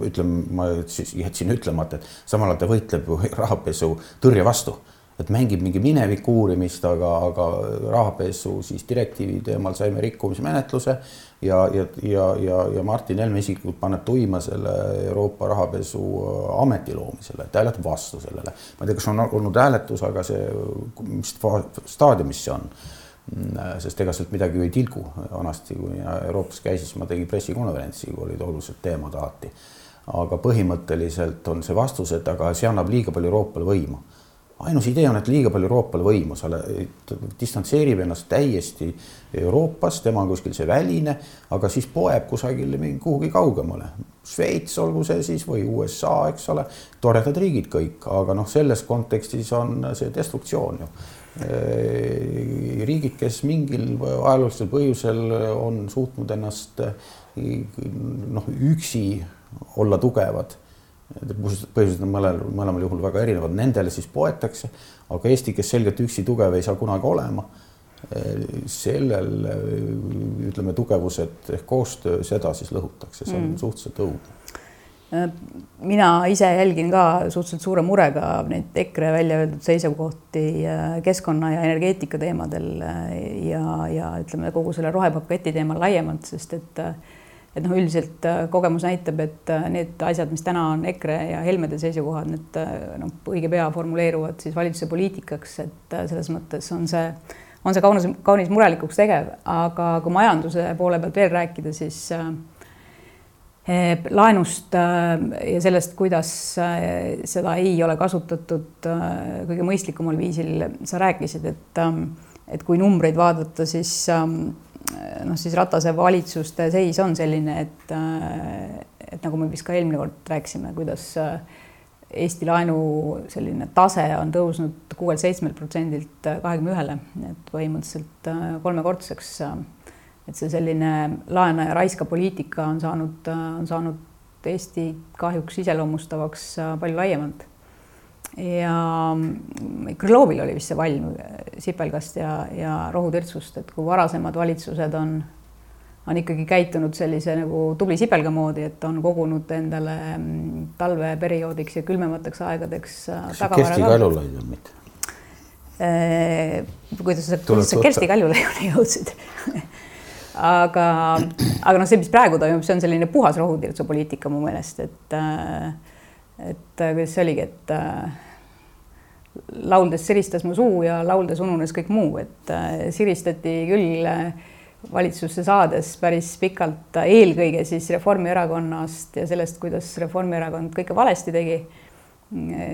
S3: ütleme, ma siis jätsin ütlemata, et samal ajal ta võitleb ju rahapesu tõrje vastu et mängib mingi mineviku uurimist, aga, aga rahapesu siis direktiivi teemal saime rikkumismenetluse ja, ja, ja, ja, ja Martin Helme isiklikult paneb tuima selle Euroopa rahapesu ameti loomisele, et hääletab vastu sellele. ma ei tea, kas on olnud hääletus, aga see, mis staadiumis see on sest ega sealt midagi ju ei tilgu. vanasti, kui mina Euroopas käisin, siis ma tegin pressikonverentsi, kui olid olulised teemad alati. aga põhimõtteliselt on see vastus, et aga see annab liiga palju Euroopale võimu ainus idee on, et liiga palju Euroopale võimu, sa distantseerib ennast täiesti Euroopast, tema on kuskil see väline, aga siis poeb kusagile kuhugi kaugemale. Šveits, olgu see siis või USA, eks ole, toredad riigid kõik, aga noh, selles kontekstis on see destruktsioon ju. riigid, kes mingil ajaloolisel põhjusel on suutnud ennast noh, üksi olla tugevad põhjused on mõlel, mõlemal juhul väga erinevad, nendele siis poetakse, aga Eesti, kes selgelt üksi tugev ei saa kunagi olema, sellel ütleme, tugevused ehk koostöö, seda siis lõhutakse, see on mm. suhteliselt õudne.
S2: Mina ise jälgin ka suhteliselt suure murega neid EKRE välja öeldud seisukohti keskkonna ja energeetika teemadel ja, ja ütleme kogu selle rohepaketi teemal laiemalt, sest et äh, et noh, üldiselt äh, kogemus näitab, et äh, need asjad, mis täna on EKRE ja Helmede seisukohad, need äh, noh, õige pea formuleeruvad siis valitsuse poliitikaks, et selles mõttes on see, on see kaunis, kaunis murelikuks tegev, aga kui majanduse poole pealt veel rääkida, siis laenust ja sellest, kuidas seda ei ole kasutatud kõige mõistlikumal viisil, sa rääkisid, et et kui numbreid vaadata, siis noh, siis Ratase valitsuste seis on selline, et, et nagu me vist ka eelmine kord rääkisime, kuidas Eesti laenu selline tase on tõusnud kuuelt-seitsmelt protsendilt kahekümne ühele, et põhimõtteliselt kolmekordseks. et see selline laena ja raiska poliitika on saanud, on saanud Eesti kahjuks iseloomustavaks palju laiemalt ja Krõlovil oli vist see valm sipelgast ja, ja rohutirtsust, et kui varasemad valitsused on, on ikkagi käitunud sellise nagu tubli sipelga moodi, et on kogunud endale mm, talveperioodiks ja külmemateks aegadeks.
S3: Äh, Kersti Kaljulaid on mitte?
S2: Äh, kuidas sa, kuidas sa Kersti Kaljulaiuni jõudsid aga, aga noh, see, mis praegu toimub, see on selline puhas rohutirtsupoliitika mu meelest, et äh, et kuidas see oligi, et lauldes siristas mu suu ja lauldes ununes kõik muu, et äh, siristati küll äh, valitsusse saades päris pikalt äh, eelkõige siis Reformierakonnast ja sellest, kuidas Reformierakond kõike valesti tegi.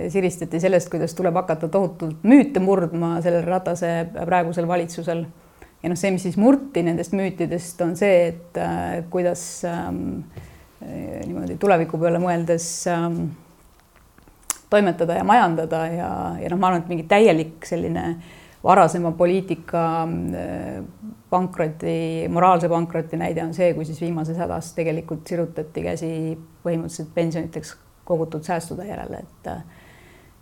S2: siristati sellest, kuidas tuleb hakata tohutult müüte murdma sellel Ratase praegusel valitsusel. ja noh, see, mis siis murti nendest müütidest, on see, et kuidas ähm, niimoodi tuleviku peale mõeldes ähm, toimetada ja majandada ja, ja noh, ma arvan, et mingi täielik selline varasema poliitika pankroti, moraalse pankroti näide on see, kui siis viimases hädas tegelikult sirutati käsi põhimõtteliselt pensioniteks kogutud säästude järele, et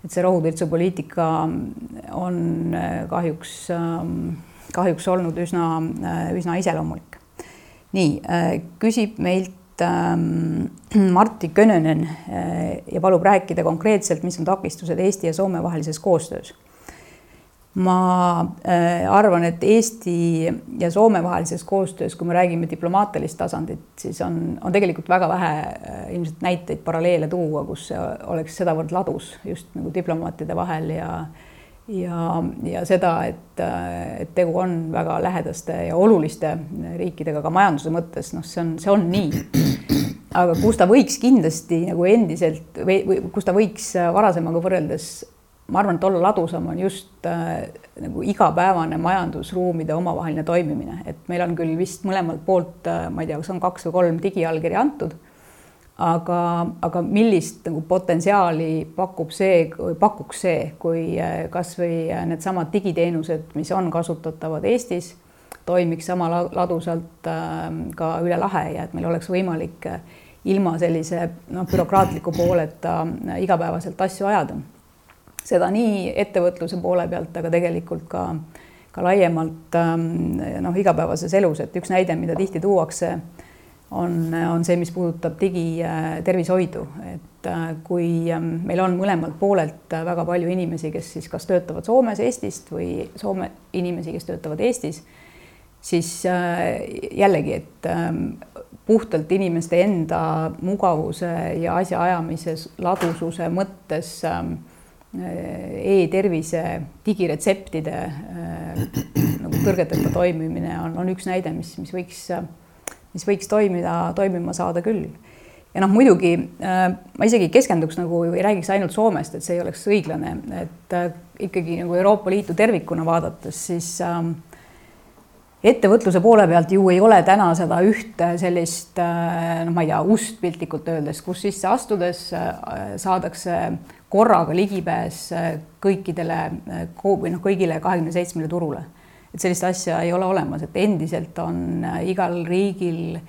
S2: et see rohutirtsu poliitika on kahjuks, kahjuks olnud üsna, üsna iseloomulik. nii, küsib meilt ähm, Martti Könönen ja palub rääkida konkreetselt, mis on takistused Eesti ja Soome vahelises koostöös. Ma äh, arvan, et Eesti ja Soome vahelises koostöös, kui me räägime diplomaatilist tasandit, siis on, on tegelikult väga vähe äh, ilmselt näiteid, paralleele tuua, kus see oleks sedavõrd ladus just nagu diplomaatide vahel ja ja, ja seda, et, et tegu on väga lähedaste ja oluliste riikidega ka majanduse mõttes, noh, see on, see on nii. aga kus ta võiks kindlasti nagu endiselt või, või kus ta võiks varasemaga võrreldes ma arvan, et olla ladusam on just äh, nagu igapäevane majandusruumide omavaheline toimimine, et meil on küll vist mõlemalt poolt äh,, ma ei tea, kas on kaks või kolm digiallkirja antud. Aga, aga millist nagu potentsiaali pakub see, pakuks see, kui äh, kasvõi äh, needsamad digiteenused, mis on kasutatavad Eestis, toimiks sama ladusalt äh, ka üle lahe ja et meil oleks võimalik äh, ilma sellise noh, bürokraatliku pooleta igapäevaselt asju ajada. Seda nii ettevõtluse poole pealt, aga tegelikult ka, ka laiemalt ähm, noh, igapäevases elus, et üks näide, mida tihti tuuakse, on, on see, mis puudutab digitervishoidu, et äh, kui ähm, meil on mõlemalt poolelt väga palju inimesi, kes siis kas töötavad Soomes, Eestist või Soome inimesi, kes töötavad Eestis, siis äh, jällegi, et ähm, puhtalt inimeste enda mugavuse ja asjaajamise ladususe mõttes e-tervise digiretseptide äh, nagu tõrgeteta toimimine on, on üks näide, mis, mis võiks, mis võiks toimida, toimima saada küll. ja noh, muidugi äh, ma isegi keskenduks nagu ei räägiks ainult Soomest, et see ei oleks õiglane, et äh, ikkagi nagu Euroopa Liitu tervikuna vaadates, siis äh, ettevõtluse poole pealt ju ei ole täna seda ühte sellist noh, ma ei tea, ust piltlikult öeldes, kus sisse astudes saadakse korraga ligipääs äh, kõikidele äh, või noh, kõigile kahekümne seitsmele turule. Et sellist asja ei ole olemas, et endiselt on äh, igal riigil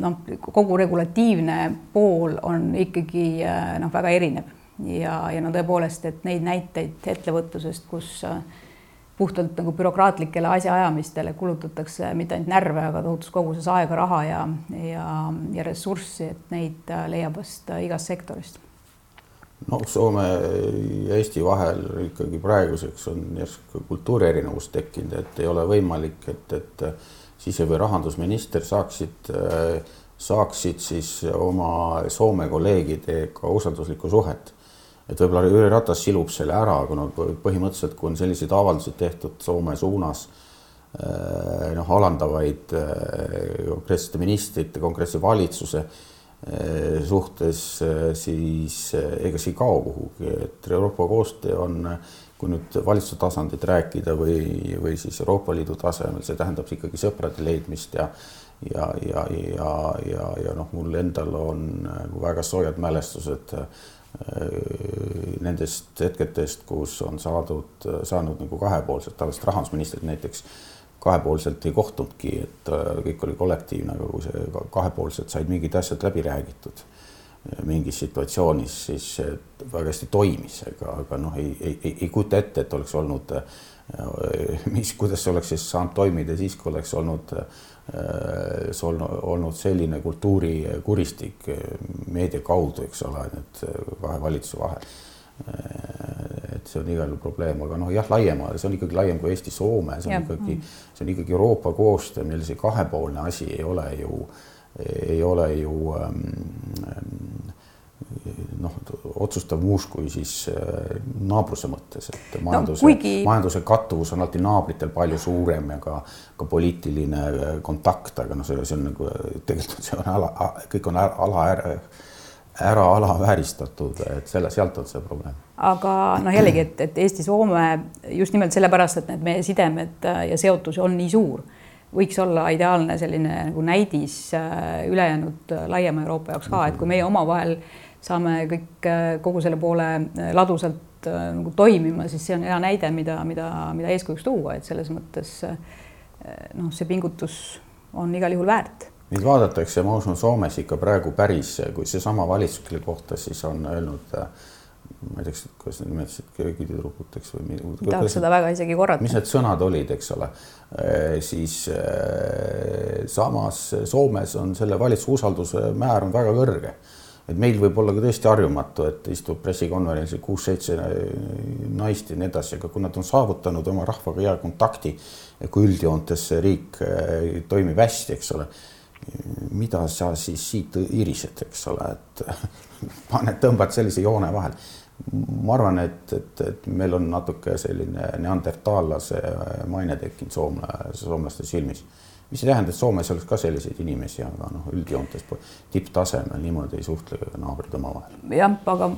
S2: noh, kogu regulatiivne pool on ikkagi noh, väga erinev. Ja, ja no tõepoolest, et neid näiteid ettevõtlusest, kus puhtalt nagu bürokraatlikele asjaajamistele kulutatakse mitte ainult närve, aga tohutus koguses aega, raha ja, ja, ja ressurssi, et neid leiab vast igast sektorist
S3: no Soome ja Eesti vahel ikkagi praeguseks on järsku kultuurierinevus tekkinud, et ei ole võimalik, et, et sise- või rahandusminister saaksid, saaksid siis oma Soome kolleegidega usalduslikku suhet. et võib-olla Jüri Ratas silub selle ära, kuna põhimõtteliselt, kui on selliseid avaldusi tehtud Soome suunas noh, alandavaid konkreetsete ministrite, konkreetse valitsuse Eh, suhtes eh, siis eh, ega see ei kao kuhugi, et Euroopa koostöö on, kui nüüd valitsuse tasandit rääkida või, või siis Euroopa Liidu tasemel, see tähendab ikkagi sõprade leidmist ja ja, ja, ja, ja, ja noh, mul endal on väga soojad mälestused nendest hetkedest, kus on saadud, saanud nagu kahepoolselt, tavaliselt rahandusministrid näiteks kahepoolselt ei kohtunudki, et äh, kõik oli kollektiivne, aga kui see kahepoolselt said mingid asjad läbi räägitud mingis situatsioonis, siis see väga hästi toimis, aga, aga noh, ei, ei, ei, ei kujuta ette, et oleks olnud, äh, mis, kuidas see oleks siis saanud toimida siis, kui oleks olnud, äh, olnud selline kultuurikuristik meedia kaudu, eks ole, nüüd kahe valitsuse vahel et see on igal juhul probleem, aga noh, jah, laiem, see on ikkagi laiem kui Eesti-Soome, see on ja. ikkagi, see on ikkagi Euroopa koostöö, meil see kahepoolne asi ei ole ju, ei ole ju ähm, noh, otsustav muus kui siis äh, naabruse mõttes, et majanduse no,, kuigi... majanduse kattuvus on alati naabritel palju suurem ja ka, ka poliitiline äh, kontakt, aga noh, see, see on nagu tegelikult see on ala, kõik on ala, ala ära alavääristatud, et selle, sealt on see probleem.
S2: aga noh, jällegi, et, et Eesti-Soome just nimelt sellepärast, et need meie sidemed äh, ja seotus on nii suur, võiks olla ideaalne selline nagu näidis äh, ülejäänud äh, laiema Euroopa jaoks ka, et kui meie omavahel saame kõik kogu selle poole ladusalt nagu toimima, siis see on hea näide, mida, mida, mida eeskujuks tuua, et selles mõttes noh, see pingutus on igal juhul väärt
S3: Neid vaadatakse, ma usun, Soomes ikka praegu päris, kui seesama valitsus, kelle kohta siis on öelnud äh, ma ei tea, kuidas nad nimetasid köögitüdrukuteks või.
S2: tahaks seda väga isegi korrata.
S3: mis need sõnad olid, eks ole, siis samas Soomes on selle valitsuse usalduse määr on väga kõrge. et meil võib olla ka tõesti harjumatu, et istub pressikonverentsil kuus-seitse naist ja nii edasi, aga kui nad on saavutanud oma rahvaga hea kontakti ja kui üldjoontes see riik toimib hästi, eks ole mida sa siis siit irised, eks ole, et paned, tõmbad sellise joone vahele. ma arvan, et, et, et meil on natuke selline neandertaallase maine tekkinud soomla, soomlaste silmis. mis ei tähenda, et Soomes oleks ka selliseid inimesi, aga noh, üldjoontes tipptasemel niimoodi ei suhtle naabrid omavahel.
S2: jah, aga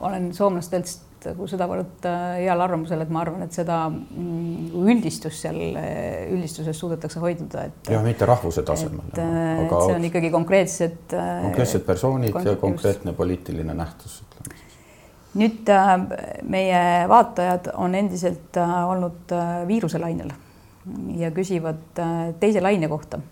S2: olen soomlastelt nagu sedavõrd äh, heal arvamusel, et ma arvan, et seda mm, üldistust seal, äh, üldistuses suudetakse hoiduda, et.
S3: jah, mitte rahvuse tasemel.
S2: et, äh, see on ikkagi konkreetsed.
S3: konkreetsed persoonid ja konkreetne poliitiline nähtus.
S2: nüüd meie vaatajad on endiselt olnud viiruselainel ja küsivad teise laine kohta.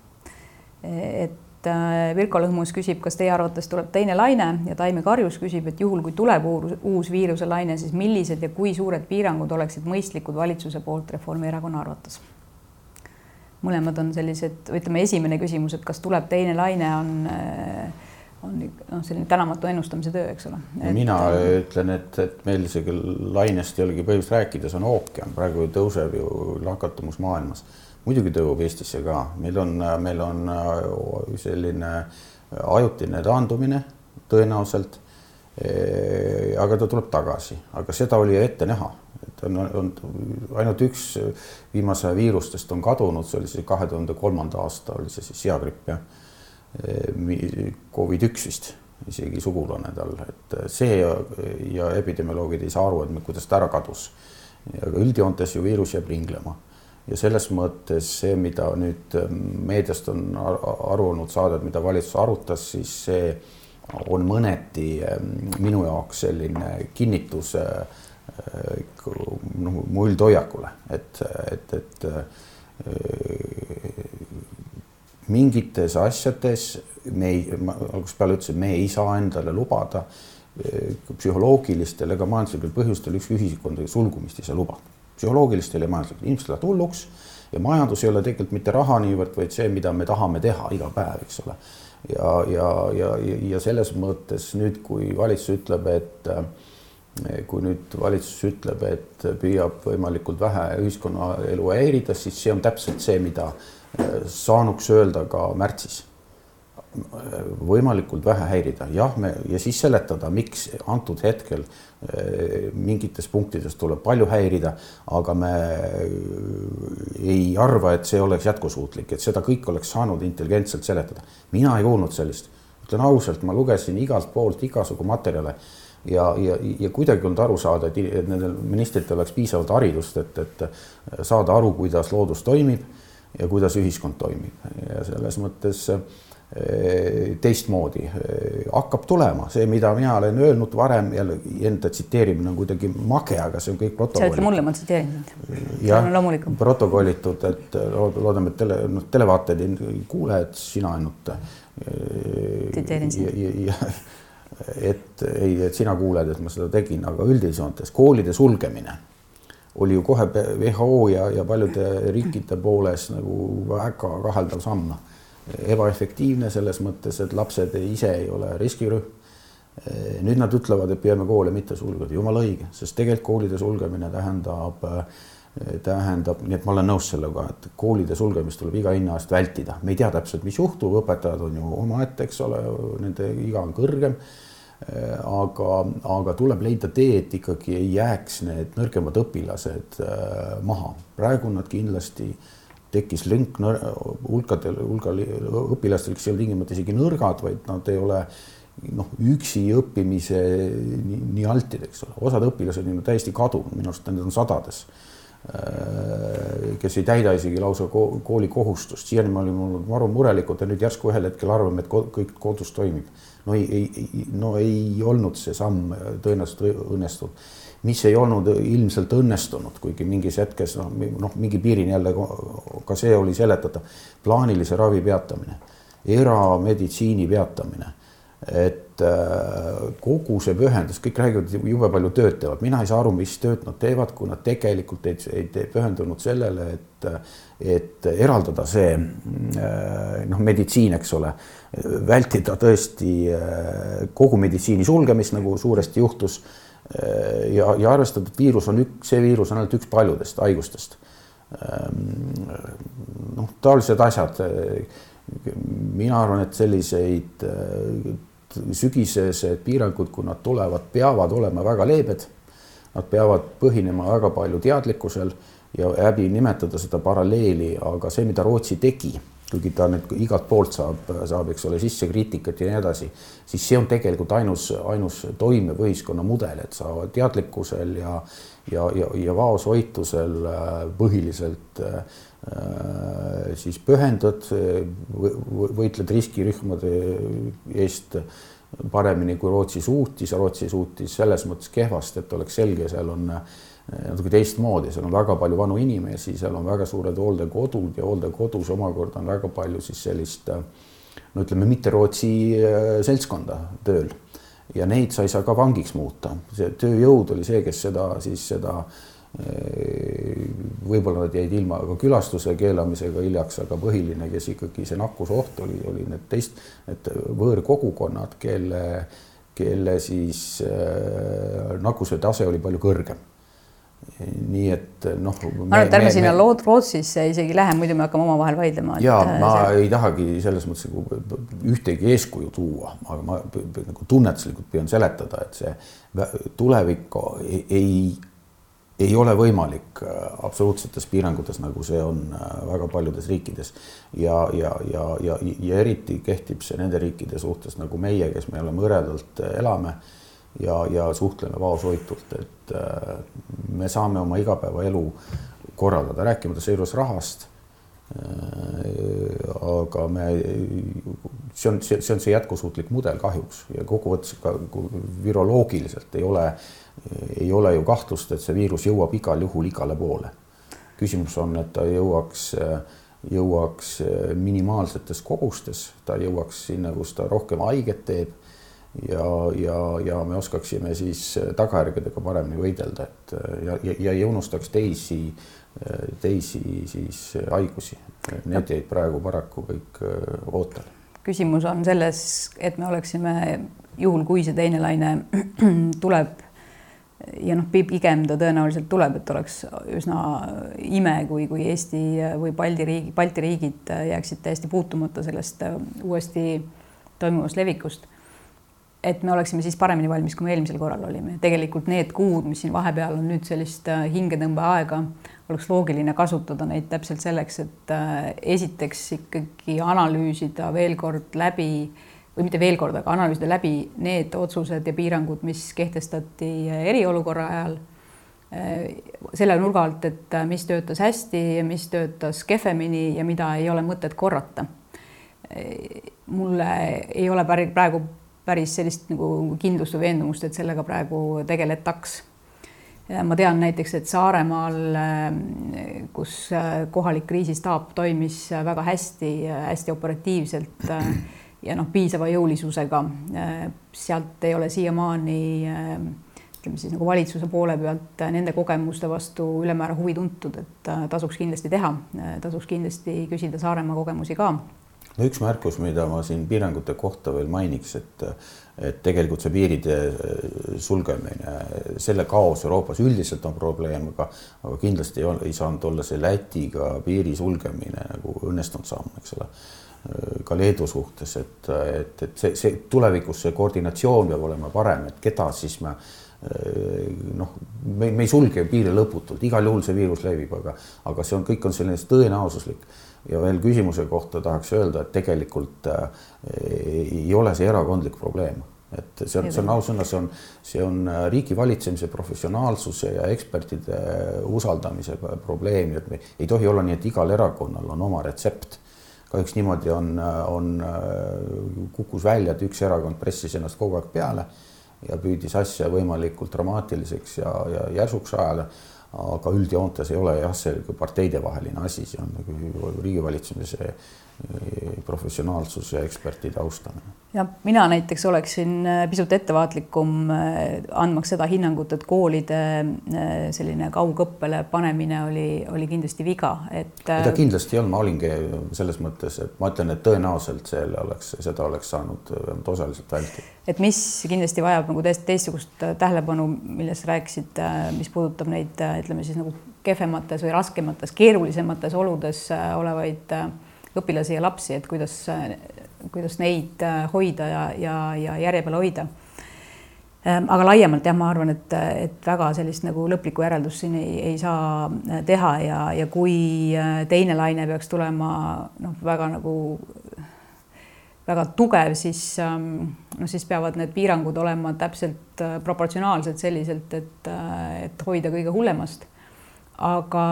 S2: et Äh, Virko Lõhmus küsib, kas teie arvates tuleb teine laine ja Taime Karjus küsib, et juhul kui tuleb uus viiruse laine, siis millised ja kui suured piirangud oleksid mõistlikud valitsuse poolt Reformierakonna arvates? mõlemad on sellised, ütleme, esimene küsimus, et kas tuleb teine laine, on äh, on noh, selline tänamatu ennustamise töö, eks ole
S3: et.... mina ütlen, et, et meil isegi lainest ei olegi põhjust rääkida, see on ookean, praegu tõuseb ju nakatumus maailmas muidugi tõubab Eestisse ka, meil on, meil on äh, selline ajutine taandumine tõenäoliselt. aga ta tuleb tagasi, aga seda oli ette näha, et on, on ainult üks viimase viirustest on kadunud, see oli siis kahe tuhande kolmanda aasta oli see siis seagripp jah. Covid üks vist, isegi sugulane tal, et see ja, ja epidemioloogid ei saa aru, et kuidas ta ära kadus. aga üldjoontes ju viirus jääb ringlema ja selles mõttes see, mida nüüd ähm, meediast on aru olnud saada, et mida valitsus arutas, siis see on mõneti ähm, minu jaoks selline kinnitus äh, noh, mu üldhoiakule, et, et, et äh, mingites asjades me ei, ma algusest peale ütlesin, me ei saa endale lubada äh, psühholoogilistel ega majanduslikel põhjustel üks ühiskondade sulgumist ei saa lubada psühholoogiliselt ja majanduslikult, inimesed lähevad hulluks ja majandus ei ole tegelikult mitte raha niivõrd, vaid see, mida me tahame teha iga päev, eks ole. ja, ja, ja, ja selles mõttes nüüd, kui valitsus ütleb, et kui nüüd valitsus ütleb, et püüab võimalikult vähe ühiskonnaelu häirida, siis see on täpselt see, mida saanuks öelda ka märtsis. Võimalikult vähe häirida, jah, me ja siis seletada, miks antud hetkel eh, mingites punktides tuleb palju häirida, aga me ei arva, et see oleks jätkusuutlik, et seda kõik oleks saanud intelligentselt seletada. mina ei kuulnud sellist, ütlen ausalt, ma lugesin igalt poolt igasugu materjale ja, ja, ja kuidagi olnud aru saada, et nendel ministritel oleks piisavalt haridust, et, et saada aru, kuidas loodus toimib ja kuidas ühiskond toimib ja selles mõttes äh, teistmoodi hakkab tulema, see, mida mina olen öelnud varem jälle enda tsiteerimine on kuidagi mage, aga see on kõik protokollitud.
S2: sa ütle mulle, ma tsiteerin sind.
S3: jah, protokollitud, et loodame, et tele, noh, televaatajad ei kuule, et sina ainult.
S2: tsiteerin sind.
S3: et ei, et sina kuuled, et ma seda tegin, aga üldjoontes koolide sulgemine oli ju kohe WHO ja, ja paljude riikide poolest nagu väga kaheldav samm. Ebaefektiivne selles mõttes, et lapsed ise ei ole riskirühm. nüüd nad ütlevad, et püüame koole mitte sulgeda, jumala õige, sest tegelikult koolide sulgemine tähendab, tähendab, nii et ma olen nõus sellega, et koolide sulgemist tuleb iga hinna eest vältida, me ei tea täpselt, mis juhtub, õpetajad on ju omaette, eks ole, nende iga on kõrgem aga, aga tuleb leida tee, et ikkagi ei jääks need nõrgemad õpilased äh, maha. praegu nad kindlasti äh, tekkis lünk hulkadel, hulgal õpilastel, kes ei ole tingimata isegi nõrgad, vaid nad ei ole noh, üksi õppimise nii, nii altid, eks ole, osad õpilased on täiesti kadunud, minu arust need on sadades. Äh, kes ei täida isegi lausa kooli kohustust, siiani me olime olnud maru murelikud ja nüüd järsku ühel hetkel arvame, et kõik kodus toimib. No ei, ei, no ei olnud see samm tõenäoliselt õnnestunud mis ei olnud ilmselt õnnestunud, kuigi mingis hetkes noh, noh, mingi piirini jälle ka see oli seletatav. plaanilise ravi peatamine, erameditsiini peatamine, et äh, kogu see pühendus, kõik räägivad, jube palju tööd teevad, mina ei saa aru, mis tööd nad teevad, kui nad tegelikult ei, ei, pühendunud sellele, et, et eraldada see äh, noh, meditsiin, eks ole, vältida tõesti äh, kogu meditsiini sulgemist, nagu suuresti juhtus Äh, ja, ja arvestada, et viirus on üks, see viirus on ainult üks paljudest haigustest. Ähm, noh, taolised asjad. mina arvan, et selliseid äh, sügisesed piirangud, kui nad tulevad, peavad olema väga leebed. Nad peavad põhinema väga palju teadlikkusel ja häbi nimetada seda paralleeli, aga see, mida Rootsi tegi kuigi ta nüüd igalt poolt saab, saab, eks ole, sisse kriitikat ja nii edasi, siis see on tegelikult ainus, ainus toimiv ühiskonnamudel, et sa teadlikkusel ja ja, ja, ja vaoshoitusel äh, põhiliselt äh, siis pühendad, võitled riskirühmade eest paremini kui Rootsi suutis, Rootsi suutis selles mõttes kehvasti, et oleks selge, seal on äh, natuke teistmoodi, seal on väga palju vanu inimesi, seal on väga suured hooldekodud ja hooldekodus omakorda on väga palju siis sellist no ütleme, mitte Rootsi äh, seltskonda tööl. Ja neid sa ei saa ka vangiks muuta, see tööjõud oli see, kes seda siis seda äh, võib-olla nad jäid ilma ka külastuse keelamisega hiljaks, aga põhiline, kes ikkagi see nakkusoht oli, oli need teist, need võõrkogukonnad, kelle, kelle siis äh, nakkuse tase oli palju kõrgem nii et noh.
S2: ma arvan, et ärme sinna me... Rootsisse isegi lähe, muidu me hakkame omavahel vaidlema.
S3: ja et, ma see... ei tahagi selles mõttes nagu ühtegi eeskuju tuua, aga ma nagu tunnetuslikult püüan seletada, et see tulevik ei, ei, ei ole võimalik äh, absoluutsetes piirangutes, nagu see on äh, väga paljudes riikides. ja, ja, ja, ja, ja eriti kehtib see nende riikide suhtes nagu meie, kes me oleme hõredalt äh, elame ja, ja suhtleme vaoshoitult, et äh, me saame oma igapäevaelu korraldada, rääkimata seejuures rahast. Äh, aga me, see on, see, see on see jätkusuutlik mudel kahjuks ja kokkuvõttes ka viroloogiliselt ei ole, ei ole ju kahtlust, et see viirus jõuab igal juhul igale poole. küsimus on, et ta jõuaks jõuaks minimaalsetes kogustes, ta jõuaks sinna, kus ta rohkem haiget teeb ja, ja, ja me oskaksime siis tagajärgedega paremini võidelda, et ja, ja, ja ei unustaks teisi, teisi siis haigusi. Need jäid praegu paraku kõik äh, ootele.
S2: küsimus on selles, et me oleksime juhul, kui see teine laine tuleb ja noh, pigem ta tõenäoliselt tuleb, et oleks üsna ime, kui, kui Eesti või Balti riigi, Balti riigid jääksid täiesti puutumata sellest uuesti toimuvast levikust et me oleksime siis paremini valmis, kui me eelmisel korral olime. tegelikult need kuud, mis siin vahepeal on nüüd sellist äh, hingetõmbeaega, oleks loogiline kasutada neid täpselt selleks, et äh, esiteks ikkagi analüüsida veel kord läbi või mitte veel kord, aga analüüsida läbi need otsused ja piirangud, mis kehtestati äh, eriolukorra ajal. selle nurga alt, et mis töötas hästi ja mis töötas kehvemini ja mida ei ole mõtet korrata. mulle ei ole praegu päris sellist nagu kindlust või veendumust, et sellega praegu tegeletaks. ma tean näiteks, et Saaremaal, kus kohalik kriisistaap toimis väga hästi, hästi operatiivselt ja noh, piisava jõulisusega, sealt ei ole siiamaani ütleme siis nagu valitsuse poole pealt nende kogemuste vastu ülemäära huvi tuntud, et tasuks kindlasti teha, tasuks kindlasti küsida Saaremaa kogemusi ka
S3: üks märkus, mida ma siin piirangute kohta veel mainiks, et et tegelikult see piiride äh, sulgemine, selle kaos Euroopas üldiselt on probleem, aga aga kindlasti ei, ole, ei saanud olla see Lätiga piiri sulgemine nagu õnnestunud samm, eks ole. Äh, ka Leedu suhtes, et, et, et see, see tulevikus see koordinatsioon peab olema parem, et keda siis me äh, noh, me, me ei sulge piire lõputult, igal juhul see viirus levib, aga, aga see on, kõik on selline tõenäosuslik ja veel küsimuse kohta tahaks öelda, et tegelikult äh, ei ole see erakondlik probleem, et see on, see on ausõna, see on, see on äh, riigi valitsemise professionaalsuse ja ekspertide usaldamise probleem, et me ei tohi olla nii, et igal erakonnal on oma retsept. Kahjuks niimoodi on, on, kukkus välja, et üks erakond pressis ennast kogu aeg peale ja püüdis asja võimalikult dramaatiliseks ja, ja järsuks ajada. Aga üldjoontes ei ole jah, see parteidevaheline asi, see on nagu riigivalitsemise professionaalsus ja ekspertide austamine.
S2: ja mina näiteks oleksin äh, pisut ettevaatlikum äh, andmaks seda hinnangut, et koolide äh, selline kaugõppele panemine oli, oli kindlasti viga, et.
S3: ta kindlasti olnud, ma olingi selles mõttes, et ma ütlen, et tõenäoliselt selle oleks, seda oleks saanud vähemalt osaliselt vältida.
S2: et mis kindlasti vajab nagu täiesti teistsugust tähelepanu, millest rääkisid, mis puudutab neid, ütleme siis nagu kehvemates või raskemates, keerulisemates oludes olevaid õpilasi ja lapsi, et kuidas, kuidas neid äh, hoida ja, ja, ja järje peal hoida. Ähm, aga laiemalt jah, ma arvan, et, et väga sellist nagu lõplikku järeldust siin ei, ei saa äh, teha ja, ja kui äh, teine laine peaks tulema noh, väga nagu väga tugev, siis ähm, noh, siis peavad need piirangud olema täpselt proportsionaalsed selliselt, et, et hoida kõige hullemast aga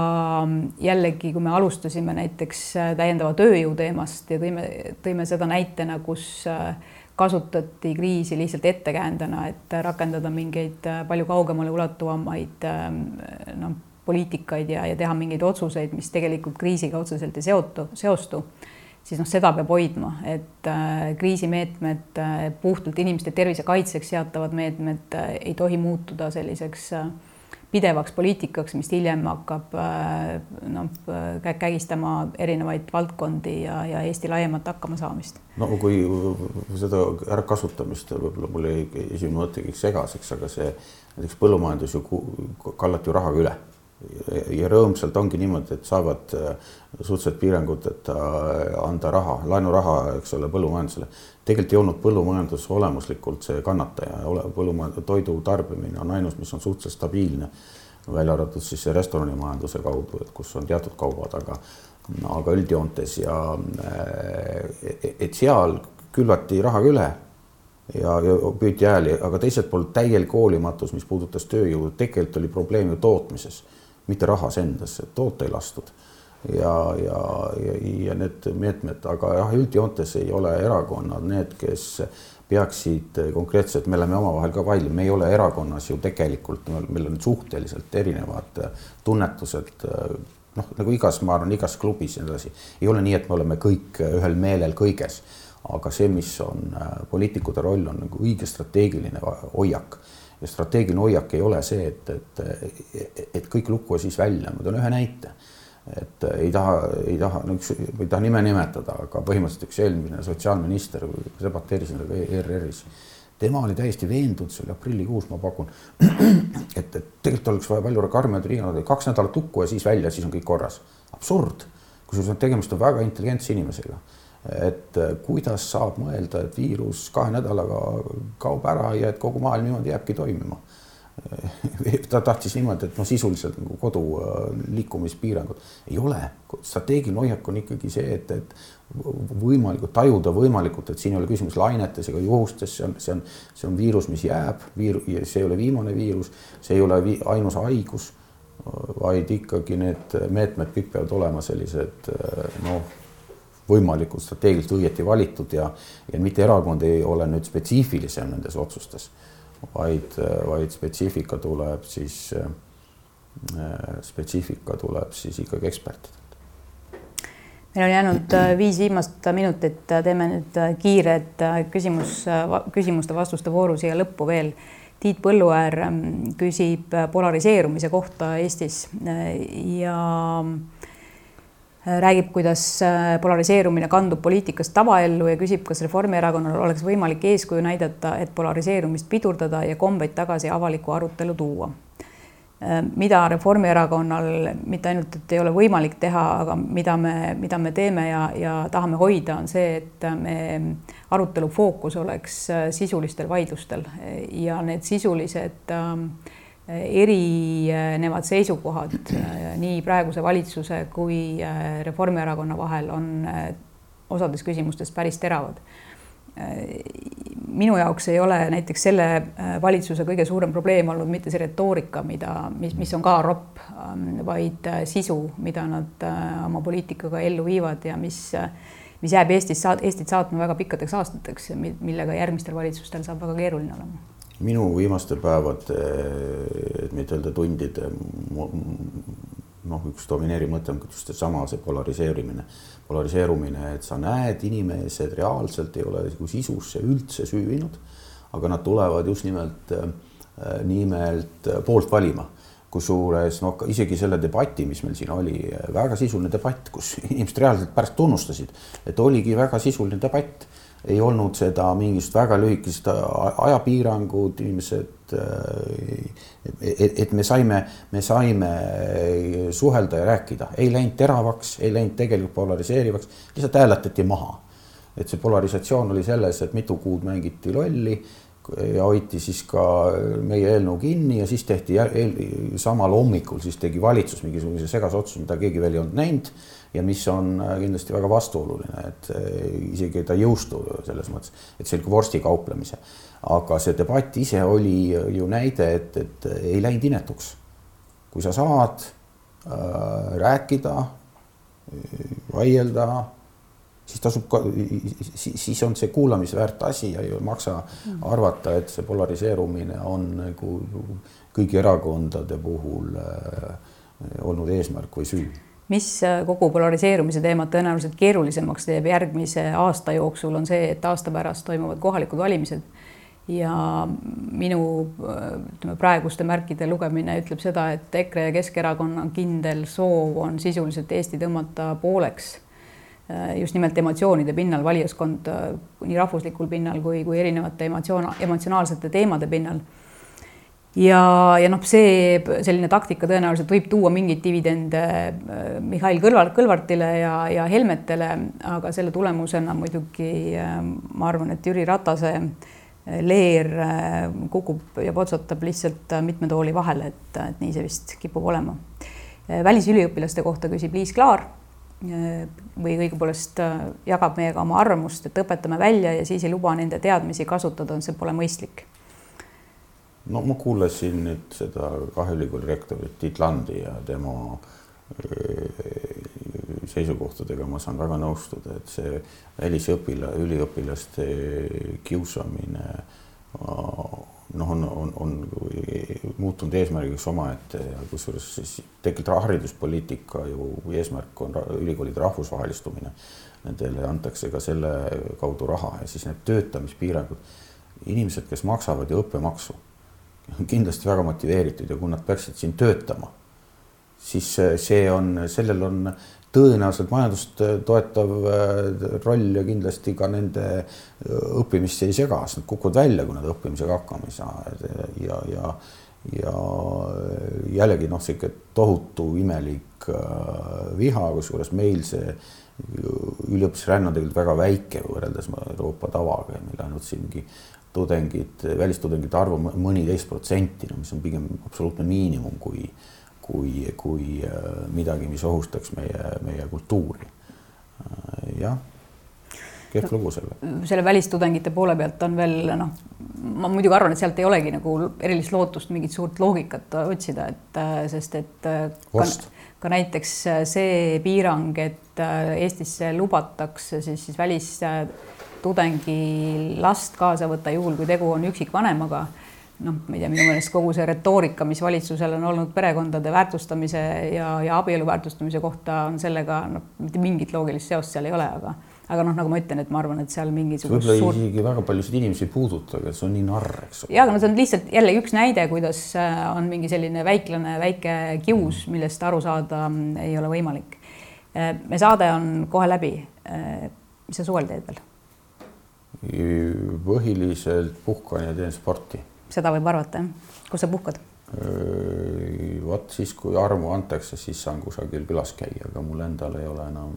S2: jällegi, kui me alustasime näiteks äh, täiendava tööjõu teemast ja tõime, tõime seda näitena, kus äh, kasutati kriisi lihtsalt ettekäändena, et rakendada mingeid äh, palju kaugemale ulatuvamaid noh, poliitikaid ja, ja teha mingeid otsuseid, mis tegelikult kriisiga otseselt ei seotu, seostu, siis noh, seda peab hoidma, et kriisimeetmed, puhtalt inimeste tervise kaitseks seatavad meetmed ei tohi muutuda selliseks äh, pidevaks poliitikaks, mis hiljem hakkab äh, noh, kägistama erinevaid valdkondi ja, ja Eesti laiemat hakkamasaamist.
S3: no kui seda ärakasutamist võib-olla mul jäi esimene mõte kõik segaseks, aga see näiteks põllumajandus ju kallati ju rahaga üle ja rõõmsalt ongi niimoodi, et saavad äh, suhteliselt piiranguteta anda raha, laenuraha, eks ole, põllumajandusele. Tegelikult ei olnud põllumajandus olemuslikult see kannataja, põllumajandus, toidu tarbimine on ainus, mis on suhteliselt stabiilne, välja arvatud siis restoranimajanduse kaudu, et kus on teatud kaubad, aga aga üldjoontes ja äh, et seal külvati rahaga üle ja, ja püüti hääli, aga teiselt poolt täielik hoolimatus, mis puudutas tööjõudu, tegelikult oli probleem ju tootmises mitte rahas endas, toota ei lastud. Ja, ja, ja, ja need meetmed, aga jah, üldjoontes ei ole erakonnad need, kes peaksid konkreetselt, me oleme omavahel ka vaidlenud, me ei ole erakonnas ju tegelikult, meil on suhteliselt erinevad tunnetused noh, nagu igas, ma arvan, igas klubis ja nii edasi, ei ole nii, et me oleme kõik ühel meelel kõiges, aga see, mis on poliitikute roll, on nagu õige strateegiline hoiak. Ja strateegiline hoiak ei ole see, et, et, et kõik lukku ja siis välja, ma toon ühe näite. Et ei taha, ei taha, no üks, ei taha nime nimetada, aga põhimõtteliselt üks eelmine sotsiaalminister, debateerisin temaga ERR-is tema oli täiesti veendunud, see oli aprillikuus, ma pakun, et, et tegelikult oleks vaja palju karmimaid riiginõudeid, kaks nädalat lukku ja siis välja, siis on kõik korras. absurd, kusjuures tegemist on väga intelligentse inimesega et äh, kuidas saab mõelda, et viirus kahe nädalaga kaob ära ja et kogu maailm niimoodi jääbki toimima. ta tahtis niimoodi, et noh, sisuliselt nagu kodu äh, liikumispiirangud. Ei ole, strateegiline hoiak on ikkagi see, et, et võimalikult tajuda võimalikult, et siin ei ole küsimus lainetes ega juhustes, see on, see on, see on viirus, mis jääb, viir-, see ei ole viimane viirus, see ei ole vi ainus haigus, vaid ikkagi need meetmed kõik peavad olema sellised äh, noh võimalikult strateegiliselt õieti valitud ja, ja mitte erakond ei ole nüüd spetsiifilisem nendes otsustes, vaid, vaid spetsiifika tuleb siis, spetsiifika tuleb siis ikkagi ekspertidelt.
S2: meil on jäänud äh, viis viimast minutit, teeme nüüd äh, kiired äh, küsimus, küsimuste-vastuste vooru siia lõppu veel. Tiit Põlluäär ähm, küsib polariseerumise kohta Eestis ja räägib, kuidas äh, polariseerumine kandub poliitikast tavaellu ja küsib, kas Reformierakonnal oleks võimalik eeskuju näidata, et polariseerumist pidurdada ja kombeid tagasi avalikku arutelu tuua. Äh, mida Reformierakonnal mitte ainult, et ei ole võimalik teha, aga mida me, mida me teeme ja, ja tahame hoida, on see, et me arutelu fookus oleks äh, sisulistel vaidlustel ja need sisulised äh, erinevad seisukohad äh, nii praeguse valitsuse kui äh, Reformierakonna vahel on äh, osades küsimustes päris teravad. minu jaoks ei ole näiteks selle valitsuse kõige suurem probleem olnud mitte see retoorika, mida, mis, mis on ka ropp, ähm, vaid sisu, mida nad oma poliitikaga ellu viivad ja mis mis jääb Eestis, Eestit saatma väga pikkadeks aastateks, millega järgmistel valitsustel saab väga keeruline olema
S3: minu viimaste päevade, et mitte öelda tundide noh, üks domineeriv mõte on just seesama, see polariseerimine, polariseerumine, et sa näed, inimesed reaalselt ei ole nagu sisusse üldse süüvinud, aga nad tulevad just nimelt, äh, nimelt poolt valima. Kusjuures noh, isegi selle debati, mis meil siin oli, väga sisuline debatt, kus inimesed reaalselt pärast tunnustasid, et oligi väga sisuline debatt ei olnud seda mingist väga lühikest ajapiirangut, inimesed, et, et me saime, me saime suhelda ja rääkida, ei läinud teravaks, ei läinud tegelikult polariseerivaks, lihtsalt hääletati maha. et see polarisatsioon oli selles, et mitu kuud mängiti lolli ja hoiti siis ka meie eelnõu kinni ja siis tehti samal hommikul siis tegi valitsus mingisuguse segase otsuse, mida keegi veel ei olnud näinud ja mis on äh, kindlasti väga vastuoluline, et äh, isegi ta ei jõustu selles mõttes, et see oli vorsti kauplemise. aga see debatt ise oli ju näide, et, et ei läinud inetuks. kui sa saad äh, rääkida, vaielda, siis tasub ka, siis on see kuulamisväärt asi ja ei maksa arvata, et see polariseerumine on nagu kõigi erakondade puhul äh, olnud eesmärk või süü
S2: mis äh, kogu polariseerumise teemat tõenäoliselt keerulisemaks teeb järgmise aasta jooksul, on see, et aasta pärast toimuvad kohalikud valimised. Ja minu ütleme, praeguste märkide lugemine ütleb seda, et EKRE ja Keskerakonna kindel soov on sisuliselt Eesti tõmmata pooleks äh, just nimelt emotsioonide pinnal, valijaskond äh, nii rahvuslikul pinnal kui, kui erinevate emotsioon, emotsionaalsete teemade pinnal ja, ja noh, see selline taktika tõenäoliselt võib tuua mingeid dividende äh, Mihhail Kõlvart, Kõlvartile ja, ja Helmetele, aga selle tulemusena muidugi äh, ma arvan, et Jüri Ratase äh, leer kukub ja potsatab lihtsalt mitme tooli vahele, et, et nii see vist kipub olema. välisüliõpilaste kohta küsib Liis Klaar või õigupoolest jagab meiega oma arvamust, et õpetame välja ja siis ei luba nende teadmisi kasutada, see pole mõistlik
S3: no ma kuulasin nüüd seda kahe ülikooli rektorit Tiit Landi ja tema seisukohtadega ma saan väga nõustuda, et see välisõpila, üliõpilaste kiusamine noh, on, on, on muutunud eesmärgiks omaette ja kusjuures siis tegelikult hariduspoliitika ju eesmärk on ülikoolide rahvusvahelistumine. Nendele antakse ka selle kaudu raha ja siis need töötamispiirangud, inimesed, kes maksavad ju õppemaksu kindlasti väga motiveeritud ja kui nad peaksid siin töötama, siis see on, sellel on tõenäoliselt majandust toetav äh, roll ja kindlasti ka nende õppimist ei sega, sest nad kukuvad välja, kui nad õppimisega hakkama ei saa. Ja, ja ja jällegi noh, sihuke tohutu imelik äh, viha, kusjuures meil see üliõpilasränne on tegelikult väga väike võrreldes Euroopa tavaga ja meil ainult siin mingi tudengid, välistudengite arvu mõniteist protsenti, no mis on pigem absoluutne miinimum, kui, kui, kui äh, midagi, mis ohustaks meie, meie kultuuri. Äh, jah, kehv lugu selle.
S2: selle välistudengite poole pealt on veel noh, ma muidugi arvan, et sealt ei olegi nagu erilist lootust mingit suurt loogikat otsida, et äh, sest et ka, ka näiteks see piirang, et Eestisse lubatakse siis, siis välis tudengi last kaasa võtta, juhul kui tegu on üksikvanemaga. noh, ma ei tea, minu meelest kogu see retoorika, mis valitsusel on olnud perekondade väärtustamise ja, ja abielu väärtustamise kohta, on sellega noh, mitte mingit loogilist seost seal ei ole, aga aga noh, nagu ma ütlen, et ma arvan, et seal mingisugust
S3: võib-olla suur... isegi väga paljusid inimesi ei puuduta, aga see on nii narr, eks
S2: ole. ja, aga no see on lihtsalt jällegi üks näide, kuidas äh, on mingi selline väiklane väike kius, millest aru saada mm, ei ole võimalik. Äh, me saade on kohe läbi. Äh, mis sa suvel teed veel?
S3: Põhiliselt puhkan ja teen sporti.
S2: seda võib arvata, jah. kus sa puhkad?
S3: vot siis, kui armu antakse, siis saan kusagil külas käia, aga mul endal ei ole enam,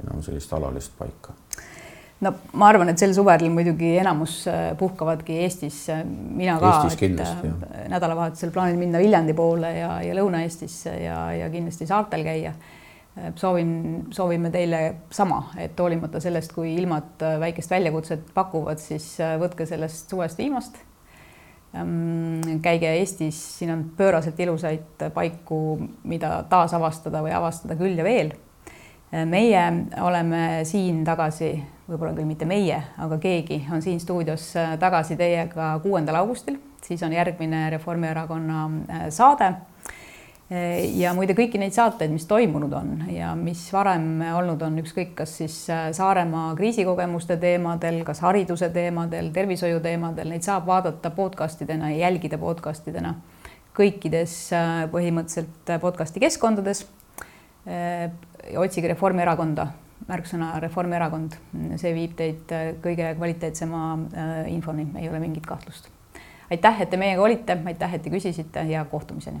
S3: enam sellist alalist paika.
S2: no ma arvan, et sel suvel muidugi enamus äh, puhkavadki Eestis, mina ka. Äh, nädalavahetusel plaanin minna Viljandi poole ja, ja Lõuna-Eestisse ja, ja kindlasti saartel käia Äh, soovin, soovime teile sama, et hoolimata sellest, kui ilmad äh, väikest väljakutset pakuvad, siis äh, võtke sellest suvest viimast. Ähm, käige Eestis, siin on pööraselt ilusaid paiku, mida taasavastada või avastada küll ja veel. meie oleme siin tagasi, võib-olla küll mitte meie, aga keegi on siin stuudios tagasi teiega kuuendal augustil, siis on järgmine Reformierakonna saade ja muide, kõiki neid saateid, mis toimunud on ja mis varem olnud on, ükskõik kas siis äh, Saaremaa kriisikogemuste teemadel, kas hariduse teemadel, tervishoiu teemadel, neid saab vaadata podcastidena ja jälgida podcastidena kõikides äh, põhimõtteliselt podcasti keskkondades. Äh, otsige Reformierakonda, märksõna Reformierakond, see viib teid kõige kvaliteetsema infoni, ei ole mingit kahtlust. aitäh, et te meiega olite, aitäh, et te küsisite ja kohtumiseni